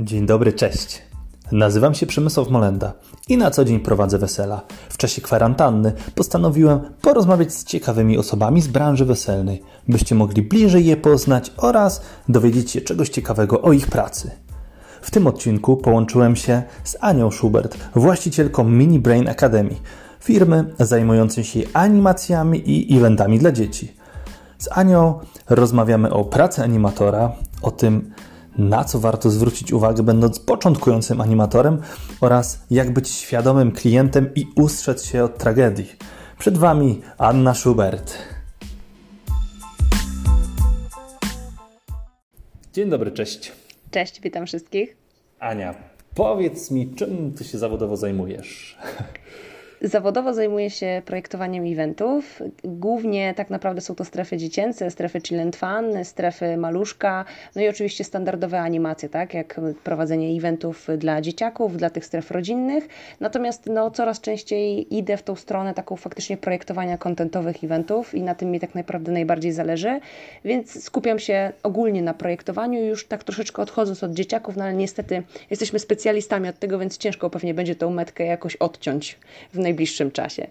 Dzień dobry, cześć. Nazywam się Przemysław Molenda i na co dzień prowadzę wesela. W czasie kwarantanny postanowiłem porozmawiać z ciekawymi osobami z branży weselnej, byście mogli bliżej je poznać oraz dowiedzieć się czegoś ciekawego o ich pracy. W tym odcinku połączyłem się z Anią Schubert, właścicielką Mini Brain Academy, firmy zajmującej się animacjami i eventami dla dzieci. Z Anią rozmawiamy o pracy animatora, o tym, na co warto zwrócić uwagę, będąc początkującym animatorem oraz jak być świadomym klientem i ustrzec się od tragedii. Przed Wami Anna Schubert. Dzień dobry, cześć. Cześć, witam wszystkich. Ania, powiedz mi, czym Ty się zawodowo zajmujesz? Zawodowo zajmuję się projektowaniem eventów. Głównie tak naprawdę są to strefy dziecięce, strefy chill and fun, strefy maluszka, no i oczywiście standardowe animacje, tak, jak prowadzenie eventów dla dzieciaków, dla tych stref rodzinnych. Natomiast no, coraz częściej idę w tą stronę taką faktycznie projektowania kontentowych eventów i na tym mi tak naprawdę najbardziej zależy, więc skupiam się ogólnie na projektowaniu już tak troszeczkę odchodząc od dzieciaków, no ale niestety jesteśmy specjalistami od tego, więc ciężko pewnie będzie tą metkę jakoś odciąć w najbliższym czasie.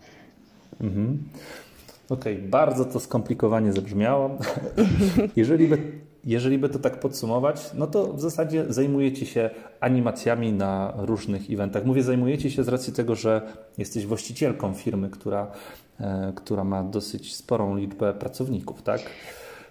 Mhm. Okej, okay, bardzo to skomplikowanie zabrzmiało. jeżeli, by, jeżeli by to tak podsumować, no to w zasadzie zajmujecie się animacjami na różnych eventach. Mówię, zajmujecie się z racji tego, że jesteś właścicielką firmy, która, e, która ma dosyć sporą liczbę pracowników, tak?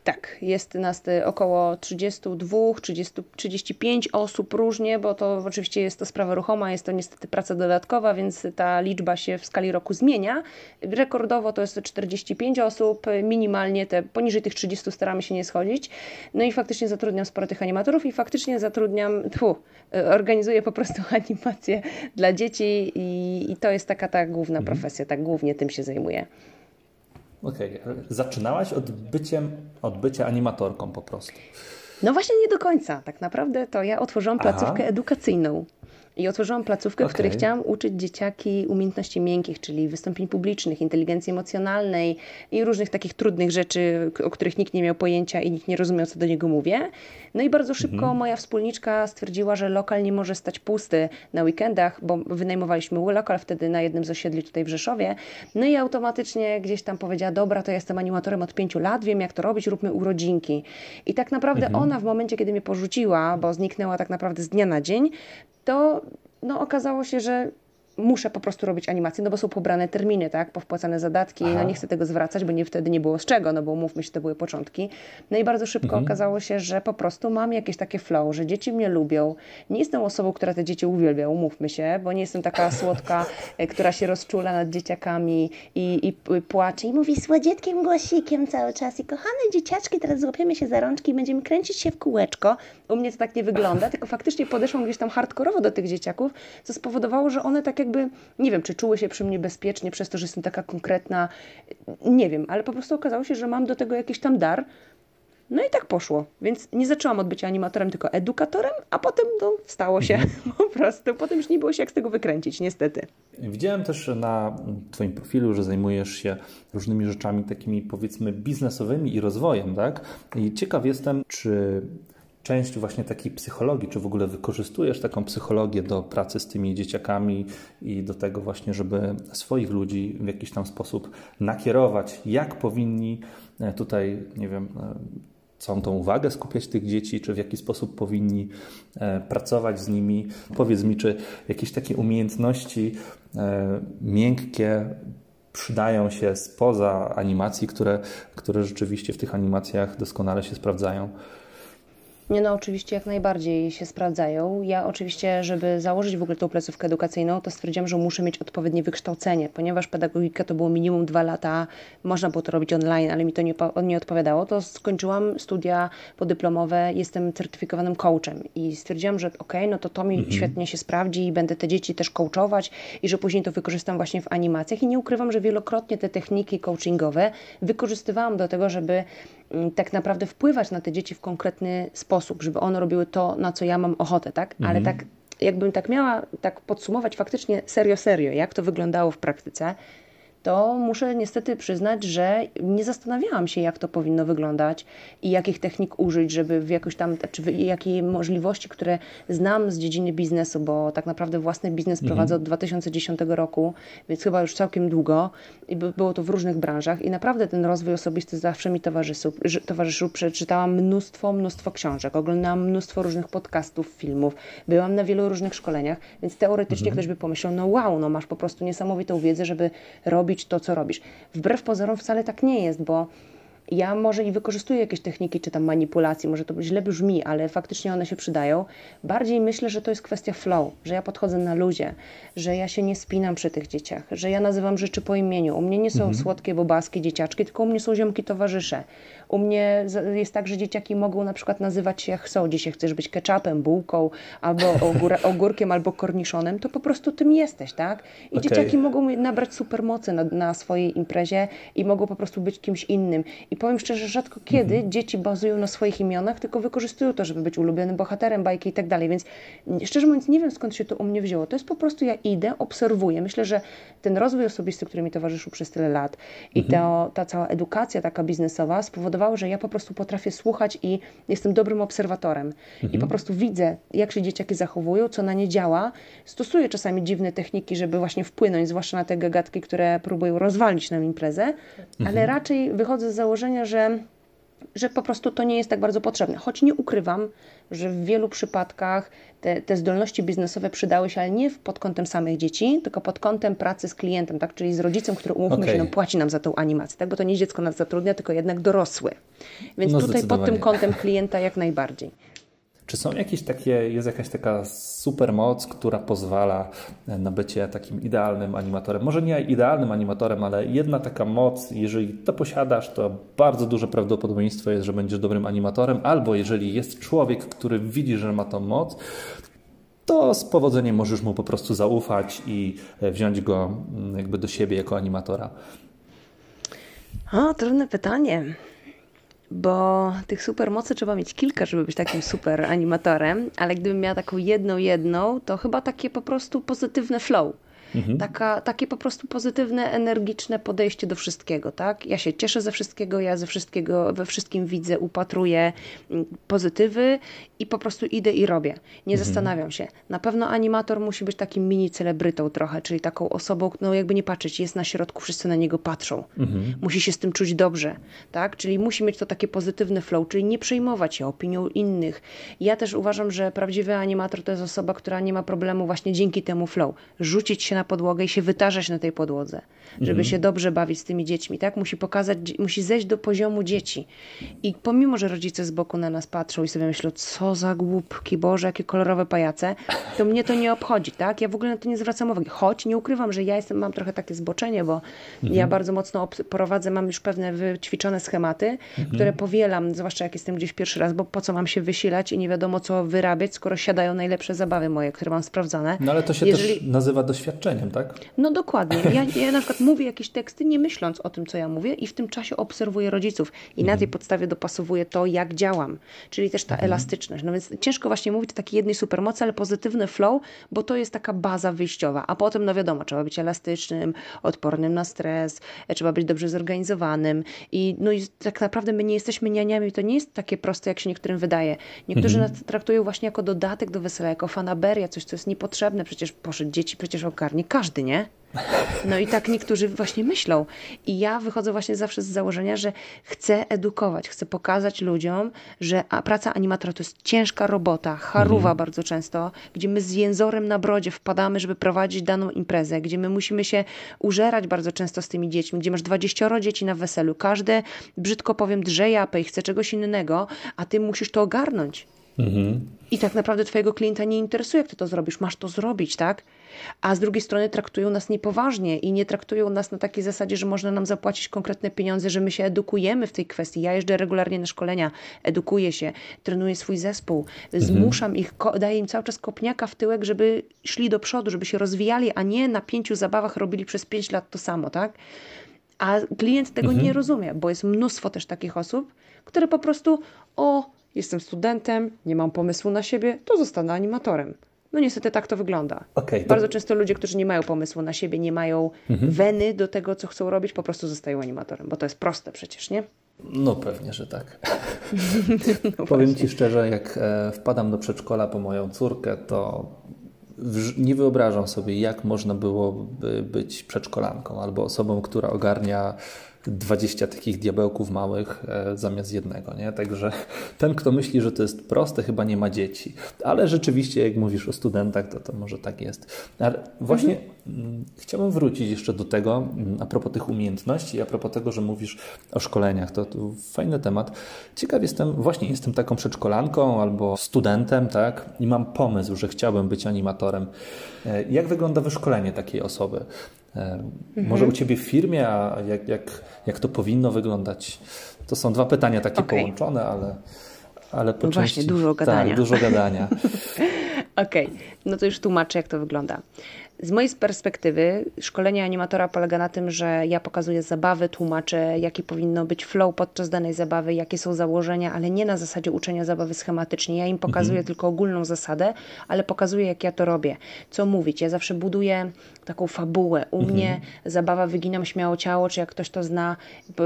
Tak, jest nas około 32, 30, 35 osób różnie, bo to oczywiście jest to sprawa ruchoma, jest to niestety praca dodatkowa, więc ta liczba się w skali roku zmienia. Rekordowo to jest 45 osób, minimalnie te poniżej tych 30 staramy się nie schodzić. No i faktycznie zatrudniam sporo tych animatorów i faktycznie zatrudniam, tfu, organizuję po prostu animacje dla dzieci i, i to jest taka ta główna mhm. profesja, tak głównie tym się zajmuję. Okej, okay. zaczynałaś od, byciem, od bycia animatorką po prostu. No właśnie nie do końca. Tak naprawdę to ja otworzyłam placówkę Aha. edukacyjną. I otworzyłam placówkę, okay. w której chciałam uczyć dzieciaki umiejętności miękkich, czyli wystąpień publicznych, inteligencji emocjonalnej i różnych takich trudnych rzeczy, o których nikt nie miał pojęcia i nikt nie rozumiał, co do niego mówię. No i bardzo szybko mhm. moja wspólniczka stwierdziła, że lokal nie może stać pusty na weekendach, bo wynajmowaliśmy lokal wtedy na jednym z osiedli tutaj w Rzeszowie. No i automatycznie gdzieś tam powiedziała, dobra, to ja jestem animatorem od pięciu lat, wiem jak to robić, róbmy urodzinki. I tak naprawdę mhm. ona w momencie, kiedy mnie porzuciła, bo zniknęła tak naprawdę z dnia na dzień, to no, okazało się, że muszę po prostu robić animację, no bo są pobrane terminy, tak, powpłacane zadatki, Aha. no nie chcę tego zwracać, bo nie, wtedy nie było z czego, no bo mówmy się, to były początki. No i bardzo szybko mhm. okazało się, że po prostu mam jakieś takie flow, że dzieci mnie lubią. Nie jestem osobą, która te dzieci uwielbia, umówmy się, bo nie jestem taka słodka, e, która się rozczula nad dzieciakami i, i płacze i mówi słodzietkim głosikiem cały czas i kochane dzieciaczki, teraz złapiemy się za rączki i będziemy kręcić się w kółeczko. U mnie to tak nie wygląda, tylko faktycznie podeszłam gdzieś tam hardkorowo do tych dzieciaków, co spowodowało, że one tak jakby, nie wiem, czy czuły się przy mnie bezpiecznie przez to, że jestem taka konkretna, nie wiem, ale po prostu okazało się, że mam do tego jakiś tam dar. No i tak poszło. Więc nie zaczęłam od bycia animatorem, tylko edukatorem, a potem no, stało się mhm. po prostu. Potem już nie było się jak z tego wykręcić, niestety. Widziałem też na Twoim profilu, że zajmujesz się różnymi rzeczami takimi powiedzmy biznesowymi i rozwojem, tak? I ciekaw jestem, czy część właśnie takiej psychologii, czy w ogóle wykorzystujesz taką psychologię do pracy z tymi dzieciakami i do tego właśnie, żeby swoich ludzi w jakiś tam sposób nakierować, jak powinni e, tutaj, nie wiem, e, całą tą uwagę skupiać tych dzieci, czy w jaki sposób powinni e, pracować z nimi. Powiedz mi, czy jakieś takie umiejętności miękkie przydają się spoza animacji, które, które rzeczywiście w tych animacjach doskonale się sprawdzają. Nie no, oczywiście jak najbardziej się sprawdzają. Ja oczywiście, żeby założyć w ogóle tą placówkę edukacyjną, to stwierdziłam, że muszę mieć odpowiednie wykształcenie, ponieważ pedagogika to było minimum dwa lata, można było to robić online, ale mi to nie, nie odpowiadało, to skończyłam studia podyplomowe, jestem certyfikowanym coachem i stwierdziłam, że okej, okay, no to to mi mhm. świetnie się sprawdzi i będę te dzieci też coachować i że później to wykorzystam właśnie w animacjach i nie ukrywam, że wielokrotnie te techniki coachingowe wykorzystywałam do tego, żeby tak naprawdę wpływać na te dzieci w konkretny sposób żeby one robiły to, na co ja mam ochotę, tak? Ale mhm. tak, jakbym tak miała tak podsumować faktycznie serio, serio, jak to wyglądało w praktyce, to muszę niestety przyznać, że nie zastanawiałam się, jak to powinno wyglądać i jakich technik użyć, żeby w jakoś tam, czy jakie możliwości, które znam z dziedziny biznesu, bo tak naprawdę własny biznes mhm. prowadzę od 2010 roku, więc chyba już całkiem długo i było to w różnych branżach i naprawdę ten rozwój osobisty zawsze mi towarzyszył. towarzyszył. Przeczytałam mnóstwo, mnóstwo książek, oglądałam mnóstwo różnych podcastów, filmów, byłam na wielu różnych szkoleniach, więc teoretycznie mhm. ktoś by pomyślał, no wow, no masz po prostu niesamowitą wiedzę, żeby robić to, co robisz. Wbrew pozorom wcale tak nie jest, bo ja może i wykorzystuję jakieś techniki czy tam manipulacji, może to źle brzmi, ale faktycznie one się przydają. Bardziej myślę, że to jest kwestia flow, że ja podchodzę na luzie, że ja się nie spinam przy tych dzieciach, że ja nazywam rzeczy po imieniu. U mnie nie są mhm. słodkie, bobaskie dzieciaczki, tylko u mnie są ziomki towarzysze. U mnie jest tak, że dzieciaki mogą na przykład nazywać się jak chcą. Dzisiaj chcesz być ketchupem, bułką, albo ogór ogórkiem, albo korniszonem, to po prostu tym jesteś, tak? I okay. dzieciaki mogą nabrać supermocy na, na swojej imprezie i mogą po prostu być kimś innym. I powiem szczerze, rzadko kiedy mhm. dzieci bazują na swoich imionach, tylko wykorzystują to, żeby być ulubionym bohaterem bajki i tak dalej. Więc szczerze mówiąc, nie wiem skąd się to u mnie wzięło. To jest po prostu ja idę, obserwuję. Myślę, że ten rozwój osobisty, który mi towarzyszył przez tyle lat i mhm. ta, ta cała edukacja taka biznesowa spowodowało, że ja po prostu potrafię słuchać i jestem dobrym obserwatorem. Mhm. I po prostu widzę, jak się dzieciaki zachowują, co na nie działa. Stosuję czasami dziwne techniki, żeby właśnie wpłynąć, zwłaszcza na te gagatki, które próbują rozwalić nam imprezę, ale mhm. raczej wychodzę z założenia, że, że po prostu to nie jest tak bardzo potrzebne. Choć nie ukrywam, że w wielu przypadkach te, te zdolności biznesowe przydały się, ale nie pod kątem samych dzieci, tylko pod kątem pracy z klientem, tak? czyli z rodzicem, który umówmy okay. się, no, płaci nam za tą animację, tak? bo to nie dziecko nas zatrudnia, tylko jednak dorosły. Więc no, tutaj pod tym kątem klienta jak najbardziej. Czy są jakieś takie, jest jakaś taka supermoc, która pozwala na bycie takim idealnym animatorem? Może nie idealnym animatorem, ale jedna taka moc, jeżeli to posiadasz, to bardzo duże prawdopodobieństwo jest, że będziesz dobrym animatorem, albo jeżeli jest człowiek, który widzi, że ma tą moc, to z powodzeniem możesz mu po prostu zaufać i wziąć go mm, jakby do siebie jako animatora. O, trudne pytanie bo tych supermocy trzeba mieć kilka, żeby być takim super animatorem, ale gdybym miała taką jedną, jedną, to chyba takie po prostu pozytywne flow. Mhm. Taka, takie po prostu pozytywne, energiczne podejście do wszystkiego, tak? Ja się cieszę ze wszystkiego, ja ze wszystkiego, we wszystkim widzę, upatruję mm, pozytywy i po prostu idę i robię. Nie mhm. zastanawiam się. Na pewno animator musi być takim mini celebrytą trochę, czyli taką osobą, no jakby nie patrzeć, jest na środku, wszyscy na niego patrzą. Mhm. Musi się z tym czuć dobrze, tak? Czyli musi mieć to takie pozytywne flow, czyli nie przejmować się opinią innych. Ja też uważam, że prawdziwy animator to jest osoba, która nie ma problemu właśnie dzięki temu flow. Rzucić się na podłogę i się wytarzać na tej podłodze, żeby mhm. się dobrze bawić z tymi dziećmi, tak? Musi pokazać, musi zejść do poziomu dzieci. I pomimo, że rodzice z boku na nas patrzą i sobie myślą, co za głupki, Boże, jakie kolorowe pajace, to mnie to nie obchodzi, tak? Ja w ogóle na to nie zwracam uwagi. Choć nie ukrywam, że ja jestem, mam trochę takie zboczenie, bo mhm. ja bardzo mocno prowadzę, mam już pewne wyćwiczone schematy, mhm. które powielam, zwłaszcza jak jestem gdzieś pierwszy raz, bo po co mam się wysilać i nie wiadomo co wyrabiać, skoro siadają najlepsze zabawy moje, które mam sprawdzone. No ale to się Jeżeli... też nazywa doświadczeniem, tak? No dokładnie. Ja, ja na przykład mówię jakieś teksty, nie myśląc o tym, co ja mówię i w tym czasie obserwuję rodziców i mhm. na tej podstawie dopasowuję to, jak działam. Czyli też ta mhm. elastyczność. No więc ciężko właśnie mówić o takiej jednej supermocy, ale pozytywny flow, bo to jest taka baza wyjściowa. A potem, no wiadomo, trzeba być elastycznym, odpornym na stres, trzeba być dobrze zorganizowanym i no i tak naprawdę my nie jesteśmy nianiami, to nie jest takie proste, jak się niektórym wydaje. Niektórzy mhm. nas traktują właśnie jako dodatek do wesela, jako fanaberia, coś, co jest niepotrzebne. Przecież poszedł dzieci, przecież ogarnie każdy, nie? No i tak niektórzy właśnie myślą. I ja wychodzę właśnie zawsze z założenia, że chcę edukować, chcę pokazać ludziom, że praca animatora to jest ciężka robota, charuwa mhm. bardzo często, gdzie my z jęzorem na brodzie wpadamy, żeby prowadzić daną imprezę, gdzie my musimy się użerać bardzo często z tymi dziećmi, gdzie masz 20 dzieci na weselu, każde, brzydko powiem, drze japę i chce czegoś innego, a ty musisz to ogarnąć. Mhm. I tak naprawdę twojego klienta nie interesuje, jak ty to zrobisz, masz to zrobić, tak? a z drugiej strony traktują nas niepoważnie i nie traktują nas na takiej zasadzie, że można nam zapłacić konkretne pieniądze, że my się edukujemy w tej kwestii. Ja jeżdżę regularnie na szkolenia, edukuję się, trenuję swój zespół, mhm. zmuszam ich, daję im cały czas kopniaka w tyłek, żeby szli do przodu, żeby się rozwijali, a nie na pięciu zabawach robili przez pięć lat to samo, tak? A klient tego mhm. nie rozumie, bo jest mnóstwo też takich osób, które po prostu, o, jestem studentem, nie mam pomysłu na siebie, to zostanę animatorem No niestety tak to wygląda. Okay, to... Bardzo często ludzie, którzy nie mają pomysłu na siebie, nie mają mhm. weny do tego, co chcą robić, po prostu zostają animatorem, bo to jest proste przecież, nie? No pewnie, że tak. no Powiem Ci szczerze, jak e, wpadam do przedszkola po moją córkę, to nie wyobrażam sobie, jak można byłoby być przedszkolanką albo osobą, która ogarnia 20 takich diabełków małych e, zamiast jednego, nie? Także ten, kto myśli, że to jest proste, chyba nie ma dzieci. Ale rzeczywiście, jak mówisz o studentach, to, to może tak jest. Ale właśnie mhm. chciałbym wrócić jeszcze do tego, mm, a propos tych umiejętności, a propos tego, że mówisz o szkoleniach. To, to fajny temat. Ciekaw jestem, właśnie jestem taką przedszkolanką albo studentem, tak? I mam pomysł, że chciałbym być animatorem. E, jak wygląda wyszkolenie takiej osoby? Mhm. Może u Ciebie w firmie, a jak, jak, jak to powinno wyglądać? To są dwa pytania takie okay. połączone, ale, ale po no części... Właśnie, dużo gadania. Tak, dużo gadania. Okej, okay. no to już tłumaczę, jak to wygląda. Z mojej perspektywy szkolenie animatora polega na tym, że ja pokazuję zabawy, tłumaczę, jaki powinno być flow podczas danej zabawy, jakie są założenia, ale nie na zasadzie uczenia zabawy schematycznie. Ja im pokazuję mhm. tylko ogólną zasadę, ale pokazuję, jak ja to robię. Co mówić? Ja zawsze buduję taką fabułę. U mhm. mnie zabawa Wyginam śmiało ciało, czy jak ktoś to zna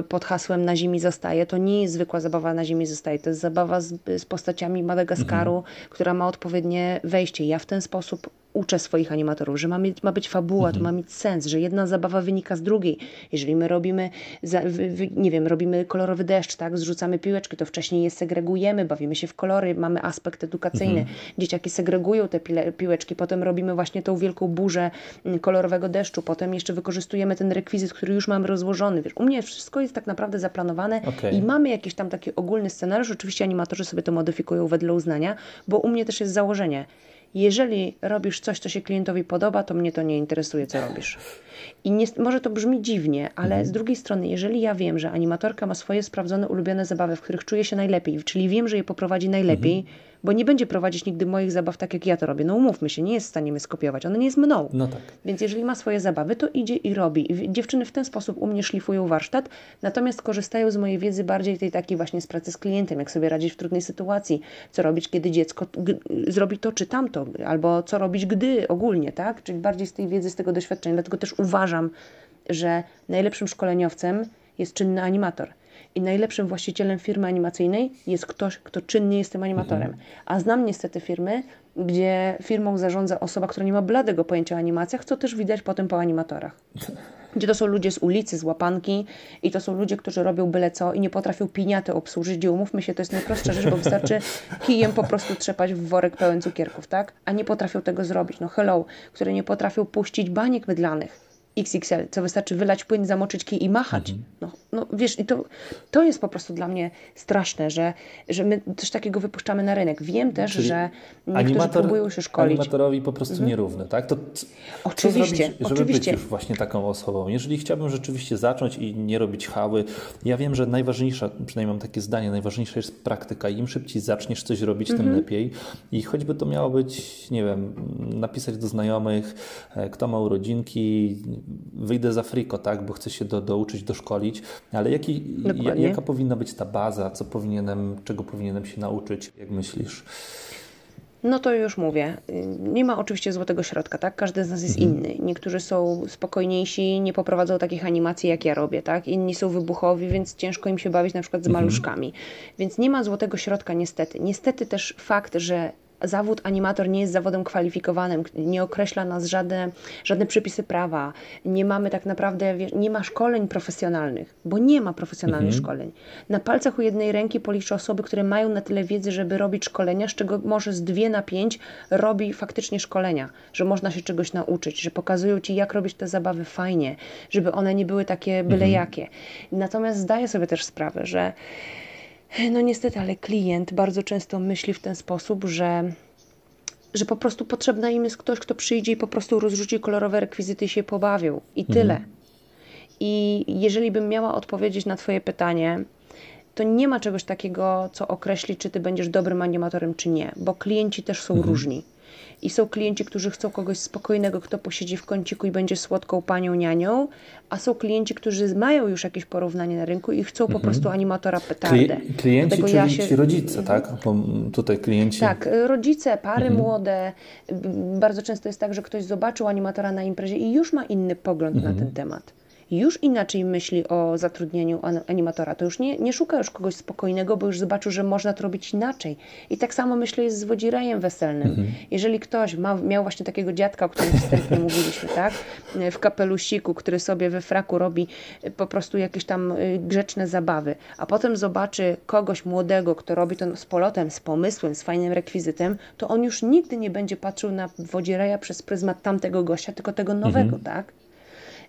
pod hasłem Na ziemi zostaje, to nie jest zwykła zabawa Na ziemi zostaje. To jest zabawa z, z postaciami Madagaskaru, mhm. która ma odpowiednie wejście. Ja w ten sposób uczę swoich animatorów, że ma, mieć, ma być fabuła, mhm. to ma mieć sens, że jedna zabawa wynika z drugiej. Jeżeli my robimy, za, nie wiem, robimy kolorowy deszcz, tak, zrzucamy piłeczki, to wcześniej je segregujemy, bawimy się w kolory, mamy aspekt edukacyjny. Mhm. Dzieciaki segregują te piłeczki, potem robimy właśnie tą wielką burzę mm, kolorowego deszczu, potem jeszcze wykorzystujemy ten rekwizyt, który już mamy rozłożony. Wiesz, u mnie wszystko jest tak naprawdę zaplanowane okay. i mamy jakiś tam taki ogólny scenariusz. Oczywiście animatorzy sobie to modyfikują wedle uznania, bo u mnie też jest założenie jeżeli robisz coś, co się klientowi podoba, to mnie to nie interesuje, co robisz. I nie, może to brzmi dziwnie, ale mhm. z drugiej strony, jeżeli ja wiem, że animatorka ma swoje sprawdzone, ulubione zabawy, w których czuje się najlepiej, czyli wiem, że je poprowadzi najlepiej, mhm bo nie będzie prowadzić nigdy moich zabaw tak, jak ja to robię. No umówmy się, nie jest w stanie mnie skopiować, ona nie jest mną. No tak. Więc jeżeli ma swoje zabawy, to idzie i robi. I dziewczyny w ten sposób u mnie szlifują warsztat, natomiast korzystają z mojej wiedzy bardziej tej takiej właśnie z pracy z klientem, jak sobie radzić w trudnej sytuacji, co robić, kiedy dziecko zrobi to czy tamto, albo co robić, gdy ogólnie, tak? Czyli bardziej z tej wiedzy, z tego doświadczenia. Dlatego też uważam, że najlepszym szkoleniowcem jest czynny animator. I najlepszym właścicielem firmy animacyjnej jest ktoś, kto czynnie jest tym animatorem. A znam niestety firmy, gdzie firmą zarządza osoba, która nie ma bladego pojęcia o animacjach, co też widać potem po animatorach. Gdzie to są ludzie z ulicy, z łapanki i to są ludzie, którzy robią byle co i nie potrafią piniaty obsłużyć, gdzie umówmy się, to jest najprostsza rzecz, bo wystarczy kijem po prostu trzepać w worek pełen cukierków, tak? A nie potrafią tego zrobić. No hello, które nie potrafią puścić baniek mydlanych XXL, co wystarczy wylać płyn, zamoczyć kij i machać. Mhm. No, no wiesz, i to, to jest po prostu dla mnie straszne, że, że my coś takiego wypuszczamy na rynek. Wiem też, Czyli że niektórzy animator, próbują się szkolić. Animatorowi po prostu mhm. nierówny, tak? To oczywiście, zrobić, żeby oczywiście. być już właśnie taką osobą? Jeżeli chciałbym rzeczywiście zacząć i nie robić hały, ja wiem, że najważniejsza, przynajmniej mam takie zdanie, najważniejsza jest praktyka. Im szybciej zaczniesz coś robić, mhm. tym lepiej. I choćby to miało być, nie wiem, napisać do znajomych, e, kto ma urodzinki, wyjdę za friko, tak, bo chcę się do, douczyć, doszkolić, ale jaki, jaka powinna być ta baza, co powinienem, czego powinienem się nauczyć, jak myślisz? No to już mówię. Nie ma oczywiście złotego środka, tak? Każdy z nas jest mhm. inny. Niektórzy są spokojniejsi, nie poprowadzą takich animacji, jak ja robię, tak? Inni są wybuchowi, więc ciężko im się bawić na przykład z mhm. maluszkami. Więc nie ma złotego środka niestety. Niestety też fakt, że zawód animator nie jest zawodem kwalifikowanym, nie określa nas żadne, żadne przepisy prawa, nie mamy tak naprawdę, nie ma szkoleń profesjonalnych, bo nie ma profesjonalnych mhm. szkoleń. Na palcach u jednej ręki policzę osoby, które mają na tyle wiedzy, żeby robić szkolenia, z czego może z dwie na pięć robi faktycznie szkolenia, że można się czegoś nauczyć, że pokazują Ci, jak robić te zabawy fajnie, żeby one nie były takie byle mhm. jakie. Natomiast zdaję sobie też sprawę, że no niestety, ale klient bardzo często myśli w ten sposób, że, że po prostu potrzebna im jest ktoś, kto przyjdzie i po prostu rozrzuci kolorowe rekwizyty i się pobawią. I mhm. tyle. I jeżeli bym miała odpowiedzieć na Twoje pytanie, to nie ma czegoś takiego, co określi, czy Ty będziesz dobrym animatorem, czy nie, bo klienci też są mhm. różni. I są klienci, którzy chcą kogoś spokojnego, kto posiedzi w kąciku i będzie słodką panią nianią, a są klienci, którzy mają już jakieś porównanie na rynku i chcą mhm. po prostu animatora petardę. klienci, czyli ja się... ci rodzice, tak? Bo tutaj klienci... Tak, rodzice, pary mhm. młode. Bardzo często jest tak, że ktoś zobaczył animatora na imprezie i już ma inny pogląd mhm. na ten temat już inaczej myśli o zatrudnieniu animatora. To już nie, nie szuka już kogoś spokojnego, bo już zobaczył, że można to robić inaczej. I tak samo myślę jest z wodzirejem weselnym. Mhm. Jeżeli ktoś ma, miał właśnie takiego dziadka, o którym wstępnie mówiliśmy, tak? W kapelusiku, który sobie we fraku robi e, po prostu jakieś tam e, grzeczne zabawy, a potem zobaczy kogoś młodego, kto robi to z polotem, z pomysłem, z fajnym rekwizytem, to on już nigdy nie będzie patrzył na wodzireja przez pryzmat tamtego gościa, tylko tego nowego, mhm. tak?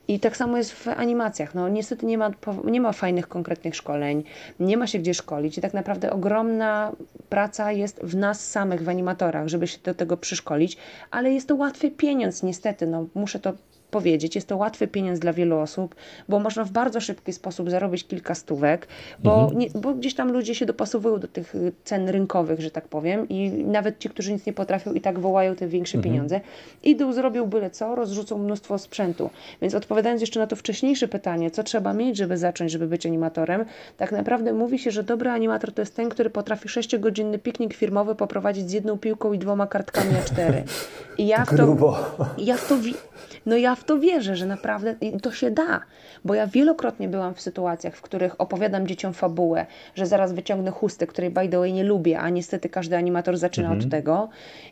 I tak samo jest w animacjach. No, niestety nie ma, nie ma fajnych, konkretnych szkoleń, nie ma się gdzie szkolić i tak naprawdę ogromna praca jest w nas samych, w animatorach, żeby się do tego przyszkolić, ale jest to łatwy pieniądz, niestety. No, muszę to powiedzieć. Jest to łatwy pieniądz dla wielu osób, bo można w bardzo szybki sposób zarobić kilka stówek, bo, mhm. nie, bo gdzieś tam ludzie się dopasowują do tych y, cen rynkowych, że tak powiem, i nawet ci, którzy nic nie potrafią, i tak wołają te większe mhm. pieniądze. Idą, zrobią byle co, rozrzucą mnóstwo sprzętu. Więc odpowiadając jeszcze na to wcześniejsze pytanie, co trzeba mieć, żeby zacząć, żeby być animatorem, tak naprawdę mówi się, że dobry animator to jest ten, który potrafi 6-godzinny piknik firmowy poprowadzić z jedną piłką i dwoma kartkami A4. I ja w to, ja w to, no ja w to wierzę, że naprawdę to się da, bo ja wielokrotnie byłam w sytuacjach, w których opowiadam dzieciom fabułę, że zaraz wyciągnę chustę, której by the way nie lubię, a niestety każdy animator zaczyna mhm. od tego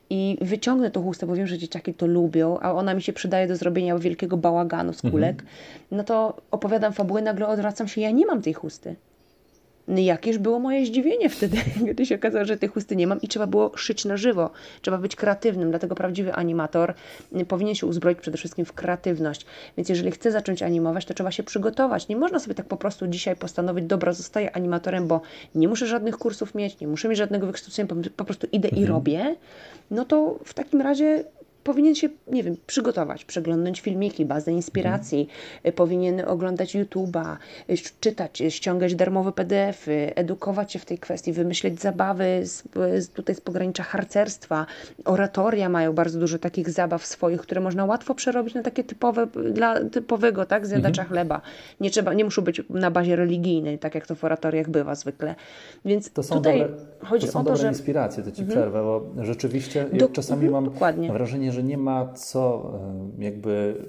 i wyciągnę tą chustę, bo wiem, że dzieciaki to lubią, a ona mi się przydaje do zrobienia wielkiego bałaganu z kulek, mhm. no to opowiadam fabułę, nagle odwracam się, ja nie mam tej chusty. Jakież było moje zdziwienie wtedy, gdy się okazało, że tej chusty nie mam i trzeba było szyć na żywo. Trzeba być kreatywnym, dlatego prawdziwy animator powinien się uzbroić przede wszystkim w kreatywność. Więc jeżeli chce zacząć animować, to trzeba się przygotować. Nie można sobie tak po prostu dzisiaj postanowić, dobra, zostaję animatorem, bo nie muszę żadnych kursów mieć, nie muszę mieć żadnego wykształcenia, po prostu idę mhm. i robię. No to w takim razie powinien się, nie wiem, przygotować, przeglądnąć filmiki, bazę inspiracji, mhm. powinien oglądać YouTube'a, y, czytać, y, ściągać darmowe PDFy, edukować się w tej kwestii, wymyśleć zabawy z, z, tutaj z pogranicza harcerstwa. Oratoria mają bardzo dużo takich zabaw swoich, które można łatwo przerobić na takie typowe, dla typowego, tak, zjadacza mhm. chleba. Nie trzeba, nie muszą być na bazie religijnej, tak jak to w oratoriach bywa zwykle. Więc to są tutaj dobre, chodzi to są o to, dobre że... inspiracje, to Ci mhm. przerwę, bo rzeczywiście Do... czasami mam dokładnie. wrażenie, że że nie ma co jakby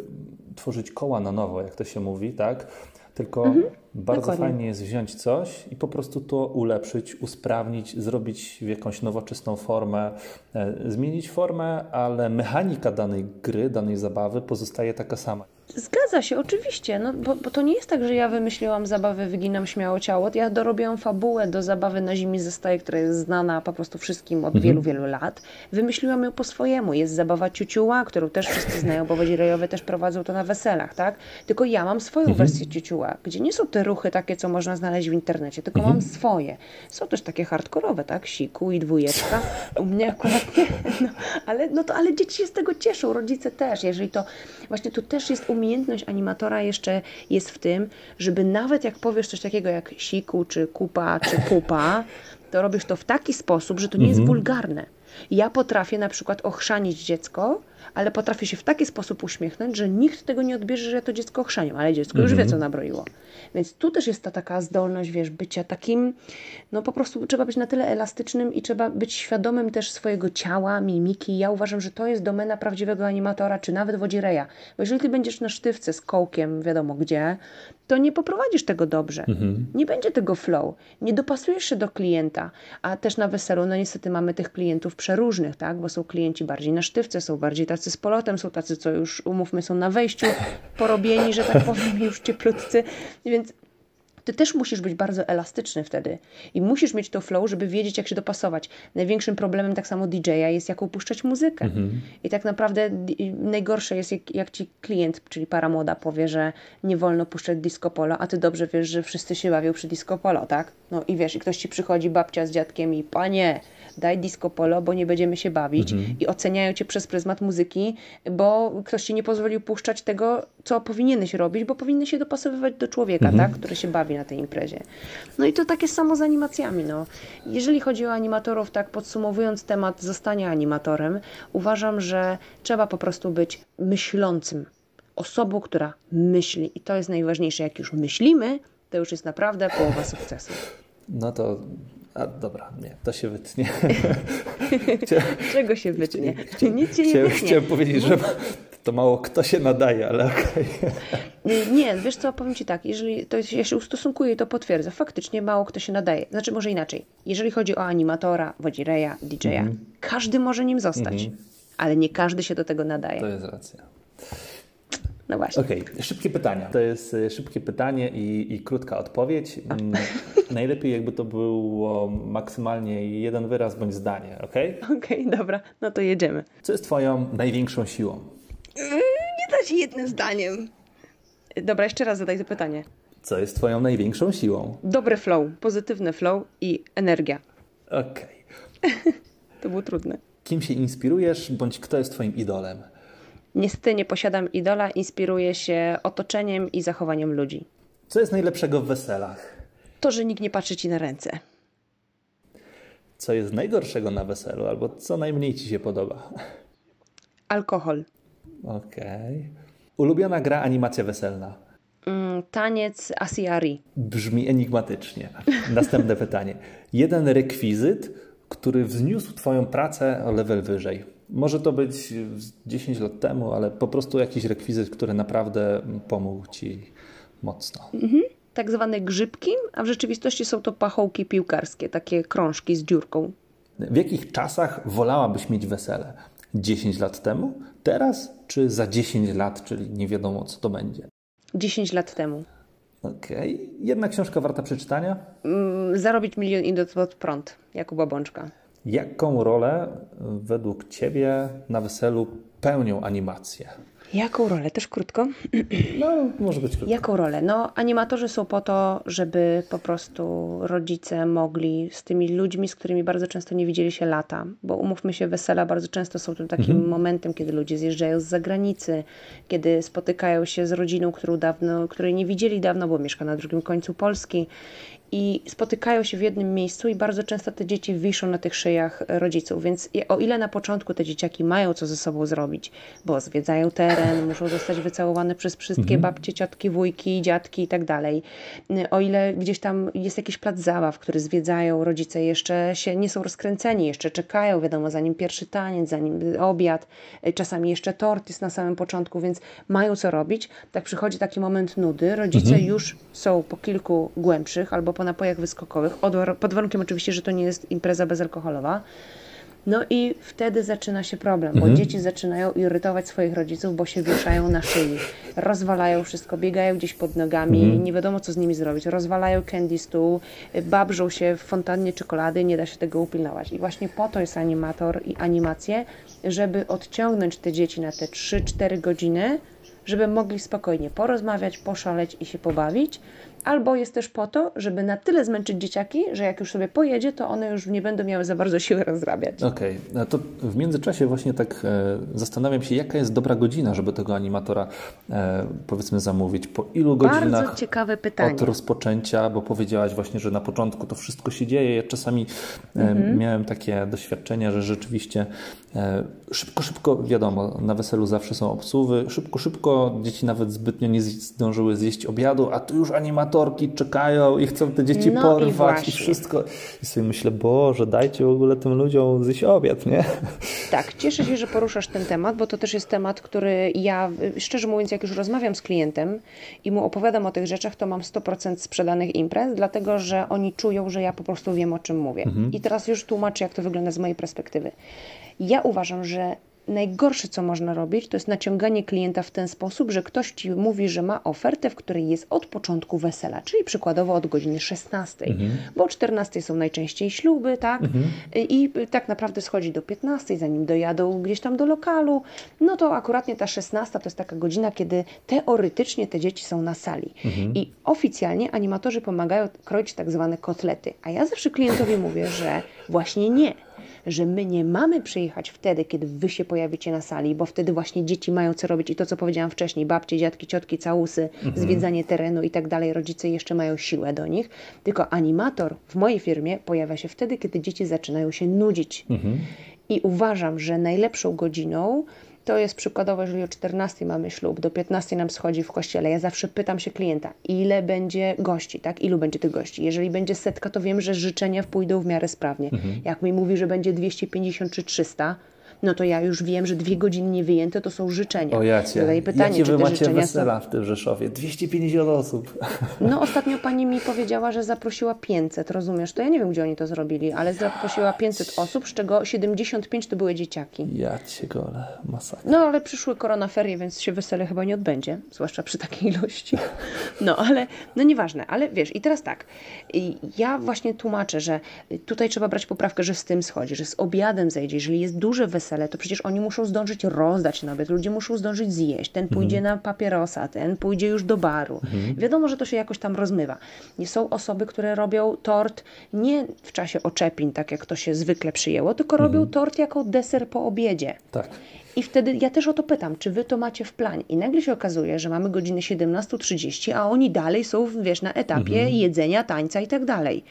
tworzyć koła na nowo, jak to się mówi, tak? Tylko mhm, bardzo dokładnie. fajnie jest wziąć coś i po prostu to ulepszyć, usprawnić, zrobić w jakąś nowoczesną formę, e, zmienić formę, ale mechanika danej gry, danej zabawy pozostaje taka sama. Zgadza się, oczywiście, no, bo, bo, to nie jest tak, że ja wymyśliłam zabawę, wyginam śmiało ciało. Ja dorobiłam fabułę do zabawy na zimi zostaje, która jest znana po prostu wszystkim od mhm. wielu, wielu lat. Wymyśliłam ją po swojemu. Jest zabawa ciuciuła, którą też wszyscy znają, bo wodzirejowie też prowadzą to na weselach, tak? Tylko ja mam swoją mhm. wersję ciuciuła, gdzie nie są te ruchy takie, co można znaleźć w internecie, tylko mhm. mam swoje. Są też takie hardkorowe, tak? Siku i dwójeczka. U mnie akurat nie, no, ale, no to, ale dzieci się z tego cieszą, rodzice też. Jeżeli to, właśnie tu też jest u umiejętność animatora jeszcze jest w tym, żeby nawet jak powiesz coś takiego jak siku, czy kupa, czy pupa, to robisz to w taki sposób, że to nie mhm. jest wulgarne. Ja potrafię na przykład ochrzanić dziecko, ale potrafię się w taki sposób uśmiechnąć, że nikt tego nie odbierze, że ja to dziecko ochrzaniam, ale dziecko już wie, mhm. co nabroiło. Więc tu też jest ta taka zdolność, wiesz, bycia takim, no po prostu trzeba być na tyle elastycznym i trzeba być świadomym też swojego ciała, mimiki. Ja uważam, że to jest domena prawdziwego animatora, czy nawet wodzireja. Bo jeżeli ty będziesz na sztywce z kołkiem, wiadomo gdzie, to nie poprowadzisz tego dobrze. Mhm. Nie będzie tego flow. Nie dopasujesz się do klienta. A też na weselu, no niestety mamy tych klientów przeróżnych, tak? Bo są klienci bardziej na sztywce, są bardziej tacy z polotem, są tacy, co już, umówmy, są na wejściu porobieni, że tak powiem, już cieplutcy. Więc ty też musisz być bardzo elastyczny wtedy i musisz mieć to flow, żeby wiedzieć, jak się dopasować. Największym problemem tak samo DJ-a jest, jak upuszczać muzykę. Mhm. I tak naprawdę najgorsze jest, jak, jak ci klient, czyli para młoda, powie, że nie wolno puszczać disco polo, a ty dobrze wiesz, że wszyscy się bawią przy disco polo, tak? No i wiesz, i ktoś ci przychodzi, babcia z dziadkiem i panie, daj disco polo, bo nie będziemy się bawić mhm. i oceniają cię przez pryzmat muzyki, bo ktoś ci nie pozwolił puszczać tego, co powinieneś robić, bo powinny się dopasowywać do człowieka, mhm. tak, który się bawi na tej imprezie. No i to takie samo z animacjami. No. Jeżeli chodzi o animatorów, tak podsumowując temat zostania animatorem, uważam, że trzeba po prostu być myślącym. Osobą, która myśli. I to jest najważniejsze. Jak już myślimy, to już jest naprawdę połowa sukcesu. No to a dobra, nie, to się wytnie. Czego się wytnie? Nic się nie wytnie. Chciałem powiedzieć, że to mało kto się nadaje, ale okej. Okay. Nie, wiesz co, powiem Ci tak, jeżeli to ja się ustosunkuję i to potwierdzę, faktycznie mało kto się nadaje. Znaczy może inaczej, jeżeli chodzi o animatora, wodzireja, DJ-a, mm -hmm. każdy może nim zostać, mm -hmm. ale nie każdy się do tego nadaje. To jest racja. No właśnie. Okej, okay. szybkie pytania. To jest e, szybkie pytanie i, i krótka odpowiedź. Mm, najlepiej jakby to było maksymalnie jeden wyraz bądź zdanie, ok? Okej, okay, dobra, no to jedziemy. Co jest Twoją największą siłą? Yy, nie da się jednym zdaniem. Dobra, jeszcze raz zadaj to pytanie. Co jest Twoją największą siłą? Dobry flow, pozytywny flow i energia. Okej. Okay. to było trudne. Kim się inspirujesz, bądź kto jest Twoim idolem? Niestety nie posiadam idola, inspiruję się otoczeniem i zachowaniem ludzi. Co jest najlepszego w weselach? To, że nikt nie patrzy ci na ręce. Co jest najgorszego na weselu, albo co najmniej ci się podoba? Alkohol. Okej. Okay. Ulubiona gra animacja weselna? Mm, taniec Asiari. Brzmi enigmatycznie. Następne pytanie. Jeden rekwizyt, który wzniósł Twoją pracę o level wyżej. Może to być 10 lat temu, ale po prostu jakiś rekwizyt, który naprawdę pomógł Ci mocno. Mhm. Tak zwane grzybki, a w rzeczywistości są to pachołki piłkarskie, takie krążki z dziurką. W jakich czasach wolałabyś mieć wesele? 10 lat temu, teraz czy za 10 lat, czyli nie wiadomo co to będzie? 10 lat temu. Okej. Okay. Jedna książka warta przeczytania? Mm, zarobić milion i pod prąd. Jakuba Bączka. Jaką rolę według Ciebie na weselu pełnią animacje? Jaką rolę? Też krótko? No, może być krótko. Jaką rolę? No, animatorzy są po to, żeby po prostu rodzice mogli z tymi ludźmi, z którymi bardzo często nie widzieli się lata, bo umówmy się, wesela bardzo często są tym takim mhm. momentem, kiedy ludzie zjeżdżają z zagranicy, kiedy spotykają się z rodziną, którą dawno, której nie widzieli dawno, bo mieszka na drugim końcu Polski i spotykają się w jednym miejscu i bardzo często te dzieci wiszą na tych szyjach rodziców, więc o ile na początku te dzieciaki mają co ze sobą zrobić, bo zwiedzają teren, muszą zostać wycałowane przez wszystkie mhm. babcie, ciotki, wujki, dziadki i tak dalej, o ile gdzieś tam jest jakiś plac zabaw, który zwiedzają rodzice, jeszcze się nie są rozkręceni, jeszcze czekają, wiadomo, zanim pierwszy taniec, zanim obiad, czasami jeszcze tort jest na samym początku, więc mają co robić, tak przychodzi taki moment nudy, rodzice mhm. już są po kilku głębszych albo po napojach wyskokowych, pod warunkiem oczywiście, że to nie jest impreza bezalkoholowa. No i wtedy zaczyna się problem, bo mhm. dzieci zaczynają irytować swoich rodziców, bo się wieszają na szyi, rozwalają wszystko, biegają gdzieś pod nogami, mhm. nie wiadomo co z nimi zrobić, rozwalają candy stół, babrzą się w fontannie czekolady, nie da się tego upilnować. I właśnie po to jest animator i animacje, żeby odciągnąć te dzieci na te 3-4 godziny, żeby mogli spokojnie porozmawiać, poszaleć i się pobawić, albo jest też po to, żeby na tyle zmęczyć dzieciaki, że jak już sobie pojedzie, to one już nie będą miały za bardzo siły rozrabiać. Okej, okay. to w międzyczasie właśnie tak e, zastanawiam się, jaka jest dobra godzina, żeby tego animatora e, powiedzmy zamówić. Po ilu bardzo godzinach bardzo ciekawe pytanie. od rozpoczęcia, bo powiedziałaś właśnie, że na początku to wszystko się dzieje. Ja czasami e, mhm. miałem takie doświadczenia, że rzeczywiście e, szybko, szybko, wiadomo, na weselu zawsze są obsuwy, szybko, szybko, dzieci nawet zbytnio nie zdążyły zjeść obiadu, a tu już animator animatorki czekają i chcą te dzieci no porwać i, i, wszystko. I sobie myślę, Boże, dajcie w ogóle tym ludziom zjeść obiad, nie? Tak, cieszę się, że poruszasz ten temat, bo to też jest temat, który ja, szczerze mówiąc, jak już rozmawiam z klientem i mu opowiadam o tych rzeczach, to mam 100% sprzedanych imprez, dlatego że oni czują, że ja po prostu wiem, o czym mówię. Mhm. I teraz już tłumaczę, jak to wygląda z mojej perspektywy. Ja uważam, że najgorsze, co można robić, to jest naciąganie klienta w ten sposób, że ktoś ci mówi, że ma ofertę, w której jest od początku wesela, czyli przykładowo od godziny 16, mhm. bo o 14 są najczęściej śluby, tak? Mhm. I tak naprawdę schodzi do 15, zanim dojadą gdzieś tam do lokalu. No to akuratnie ta 16 to jest taka godzina, kiedy teoretycznie te dzieci są na sali. Mhm. I oficjalnie animatorzy pomagają kroić tak zwane kotlety. A ja zawsze klientowi mówię, że właśnie nie że my nie mamy przyjechać wtedy, kiedy wy się pojawicie na sali, bo wtedy właśnie dzieci mają co robić i to, co powiedziałam wcześniej, babcie, dziadki, ciotki, całusy, mhm. zwiedzanie terenu i tak dalej, rodzice jeszcze mają siłę do nich, tylko animator w mojej firmie pojawia się wtedy, kiedy dzieci zaczynają się nudzić. Mhm. I uważam, że najlepszą godziną to jest przykładowo, jeżeli o 14 mamy ślub, do 15 nam schodzi w kościele. Ja zawsze pytam się klienta, ile będzie gości, tak? Ilu będzie tych gości? Jeżeli będzie setka, to wiem, że życzenia pójdą w miarę sprawnie. Mhm. Jak mi mówi, że będzie 250 czy 300, no to ja już wiem, że dwie godziny niewyjęte to są życzenia. O ja cię. Zadaję pytanie, Jakie czy wy macie wesela są... w tym Rzeszowie? 250 osób. No ostatnio pani mi powiedziała, że zaprosiła 500, rozumiesz? To ja nie wiem, gdzie oni to zrobili, ale zaprosiła 500 osób, z czego 75 to były dzieciaki. Ja cię gole, masakra. No ale przyszły koronaferie, więc się wesele chyba nie odbędzie, zwłaszcza przy takiej ilości. No ale, no nieważne, ale wiesz, i teraz tak, ja właśnie tłumaczę, że tutaj trzeba brać poprawkę, że z tym schodzi, że z obiadem zejdzie, jeżeli jest duże wesele, wesele, to przecież oni muszą zdążyć rozdać nawet, ludzie muszą zdążyć zjeść, ten pójdzie mhm. na papierosa, ten pójdzie już do baru. Mhm. Wiadomo, że to się jakoś tam rozmywa. Nie są osoby, które robią tort nie w czasie oczepin, tak jak to się zwykle przyjęło, tylko robią mhm. tort jako deser po obiedzie. Tak. I wtedy ja też o to pytam, czy wy to macie w planie? I nagle się okazuje, że mamy godzinę 17.30, a oni dalej są, wiesz, na etapie mhm. jedzenia, tańca i tak dalej.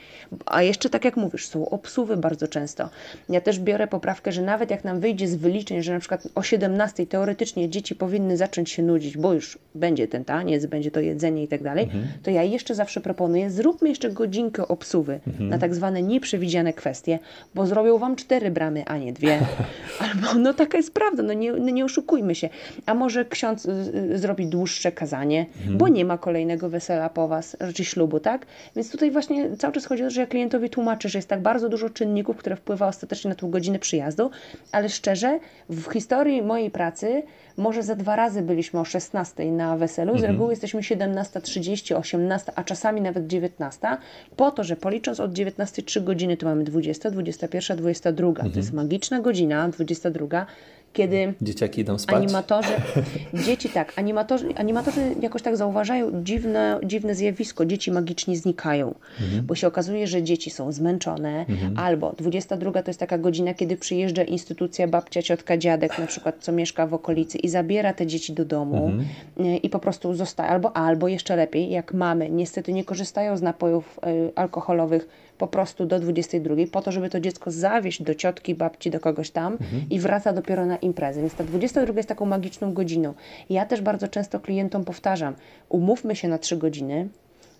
A jeszcze, tak jak mówisz, są obsuwy bardzo często. Ja też biorę poprawkę, że nawet jak nam wyjdzie z wyliczeń, że na przykład o 17 teoretycznie dzieci powinny zacząć się nudzić, bo już będzie ten taniec, będzie to jedzenie i tak dalej, mhm. to ja jeszcze zawsze proponuję, zróbmy jeszcze godzinkę obsuwy mhm. na tak zwane nieprzewidziane kwestie, bo zrobią wam cztery bramy, a nie dwie. Albo, no taka jest prawda, no nie, nie oszukujmy się. A może ksiądz y, y, zrobi dłuższe kazanie, mhm. bo nie ma kolejnego wesela po was, czy ślubu, tak? Więc tutaj właśnie cały czas chodzi o to, że ja klientowi tłumaczę, że jest tak bardzo dużo czynników, które wpływa ostatecznie na tą godzinę przyjazdu, ale szczerze, w historii mojej pracy może ze dwa razy byliśmy o 16 na weselu, z mhm. reguły jesteśmy 17.30, 18, a czasami nawet 19, po to, że policząc od 19 3 godziny, to mamy 20, 21, 22. Mhm. To jest magiczna godzina, 22, kiedy dzieciaki idą spać. Animatorzy, dzieci tak, animatorzy, animatorzy jakoś tak zauważają dziwne, dziwne zjawisko. Dzieci magicznie znikają, mhm. bo się okazuje, że dzieci są zmęczone, mhm. albo 22 to jest taka godzina, kiedy przyjeżdża instytucja babcia, ciotka, dziadek, na przykład, co mieszka w okolicy i zabiera te dzieci do domu mhm. E, i po prostu zostaje, albo, albo jeszcze lepiej, jak mamy, niestety nie korzystają z napojów y, alkoholowych, po prostu do 22, po to, żeby to dziecko zawieźć do ciotki, babci, do kogoś tam mhm. i wraca dopiero na imprezę. Więc ta 22 jest taką magiczną godziną. Ja też bardzo często klientom powtarzam, umówmy się na 3 godziny,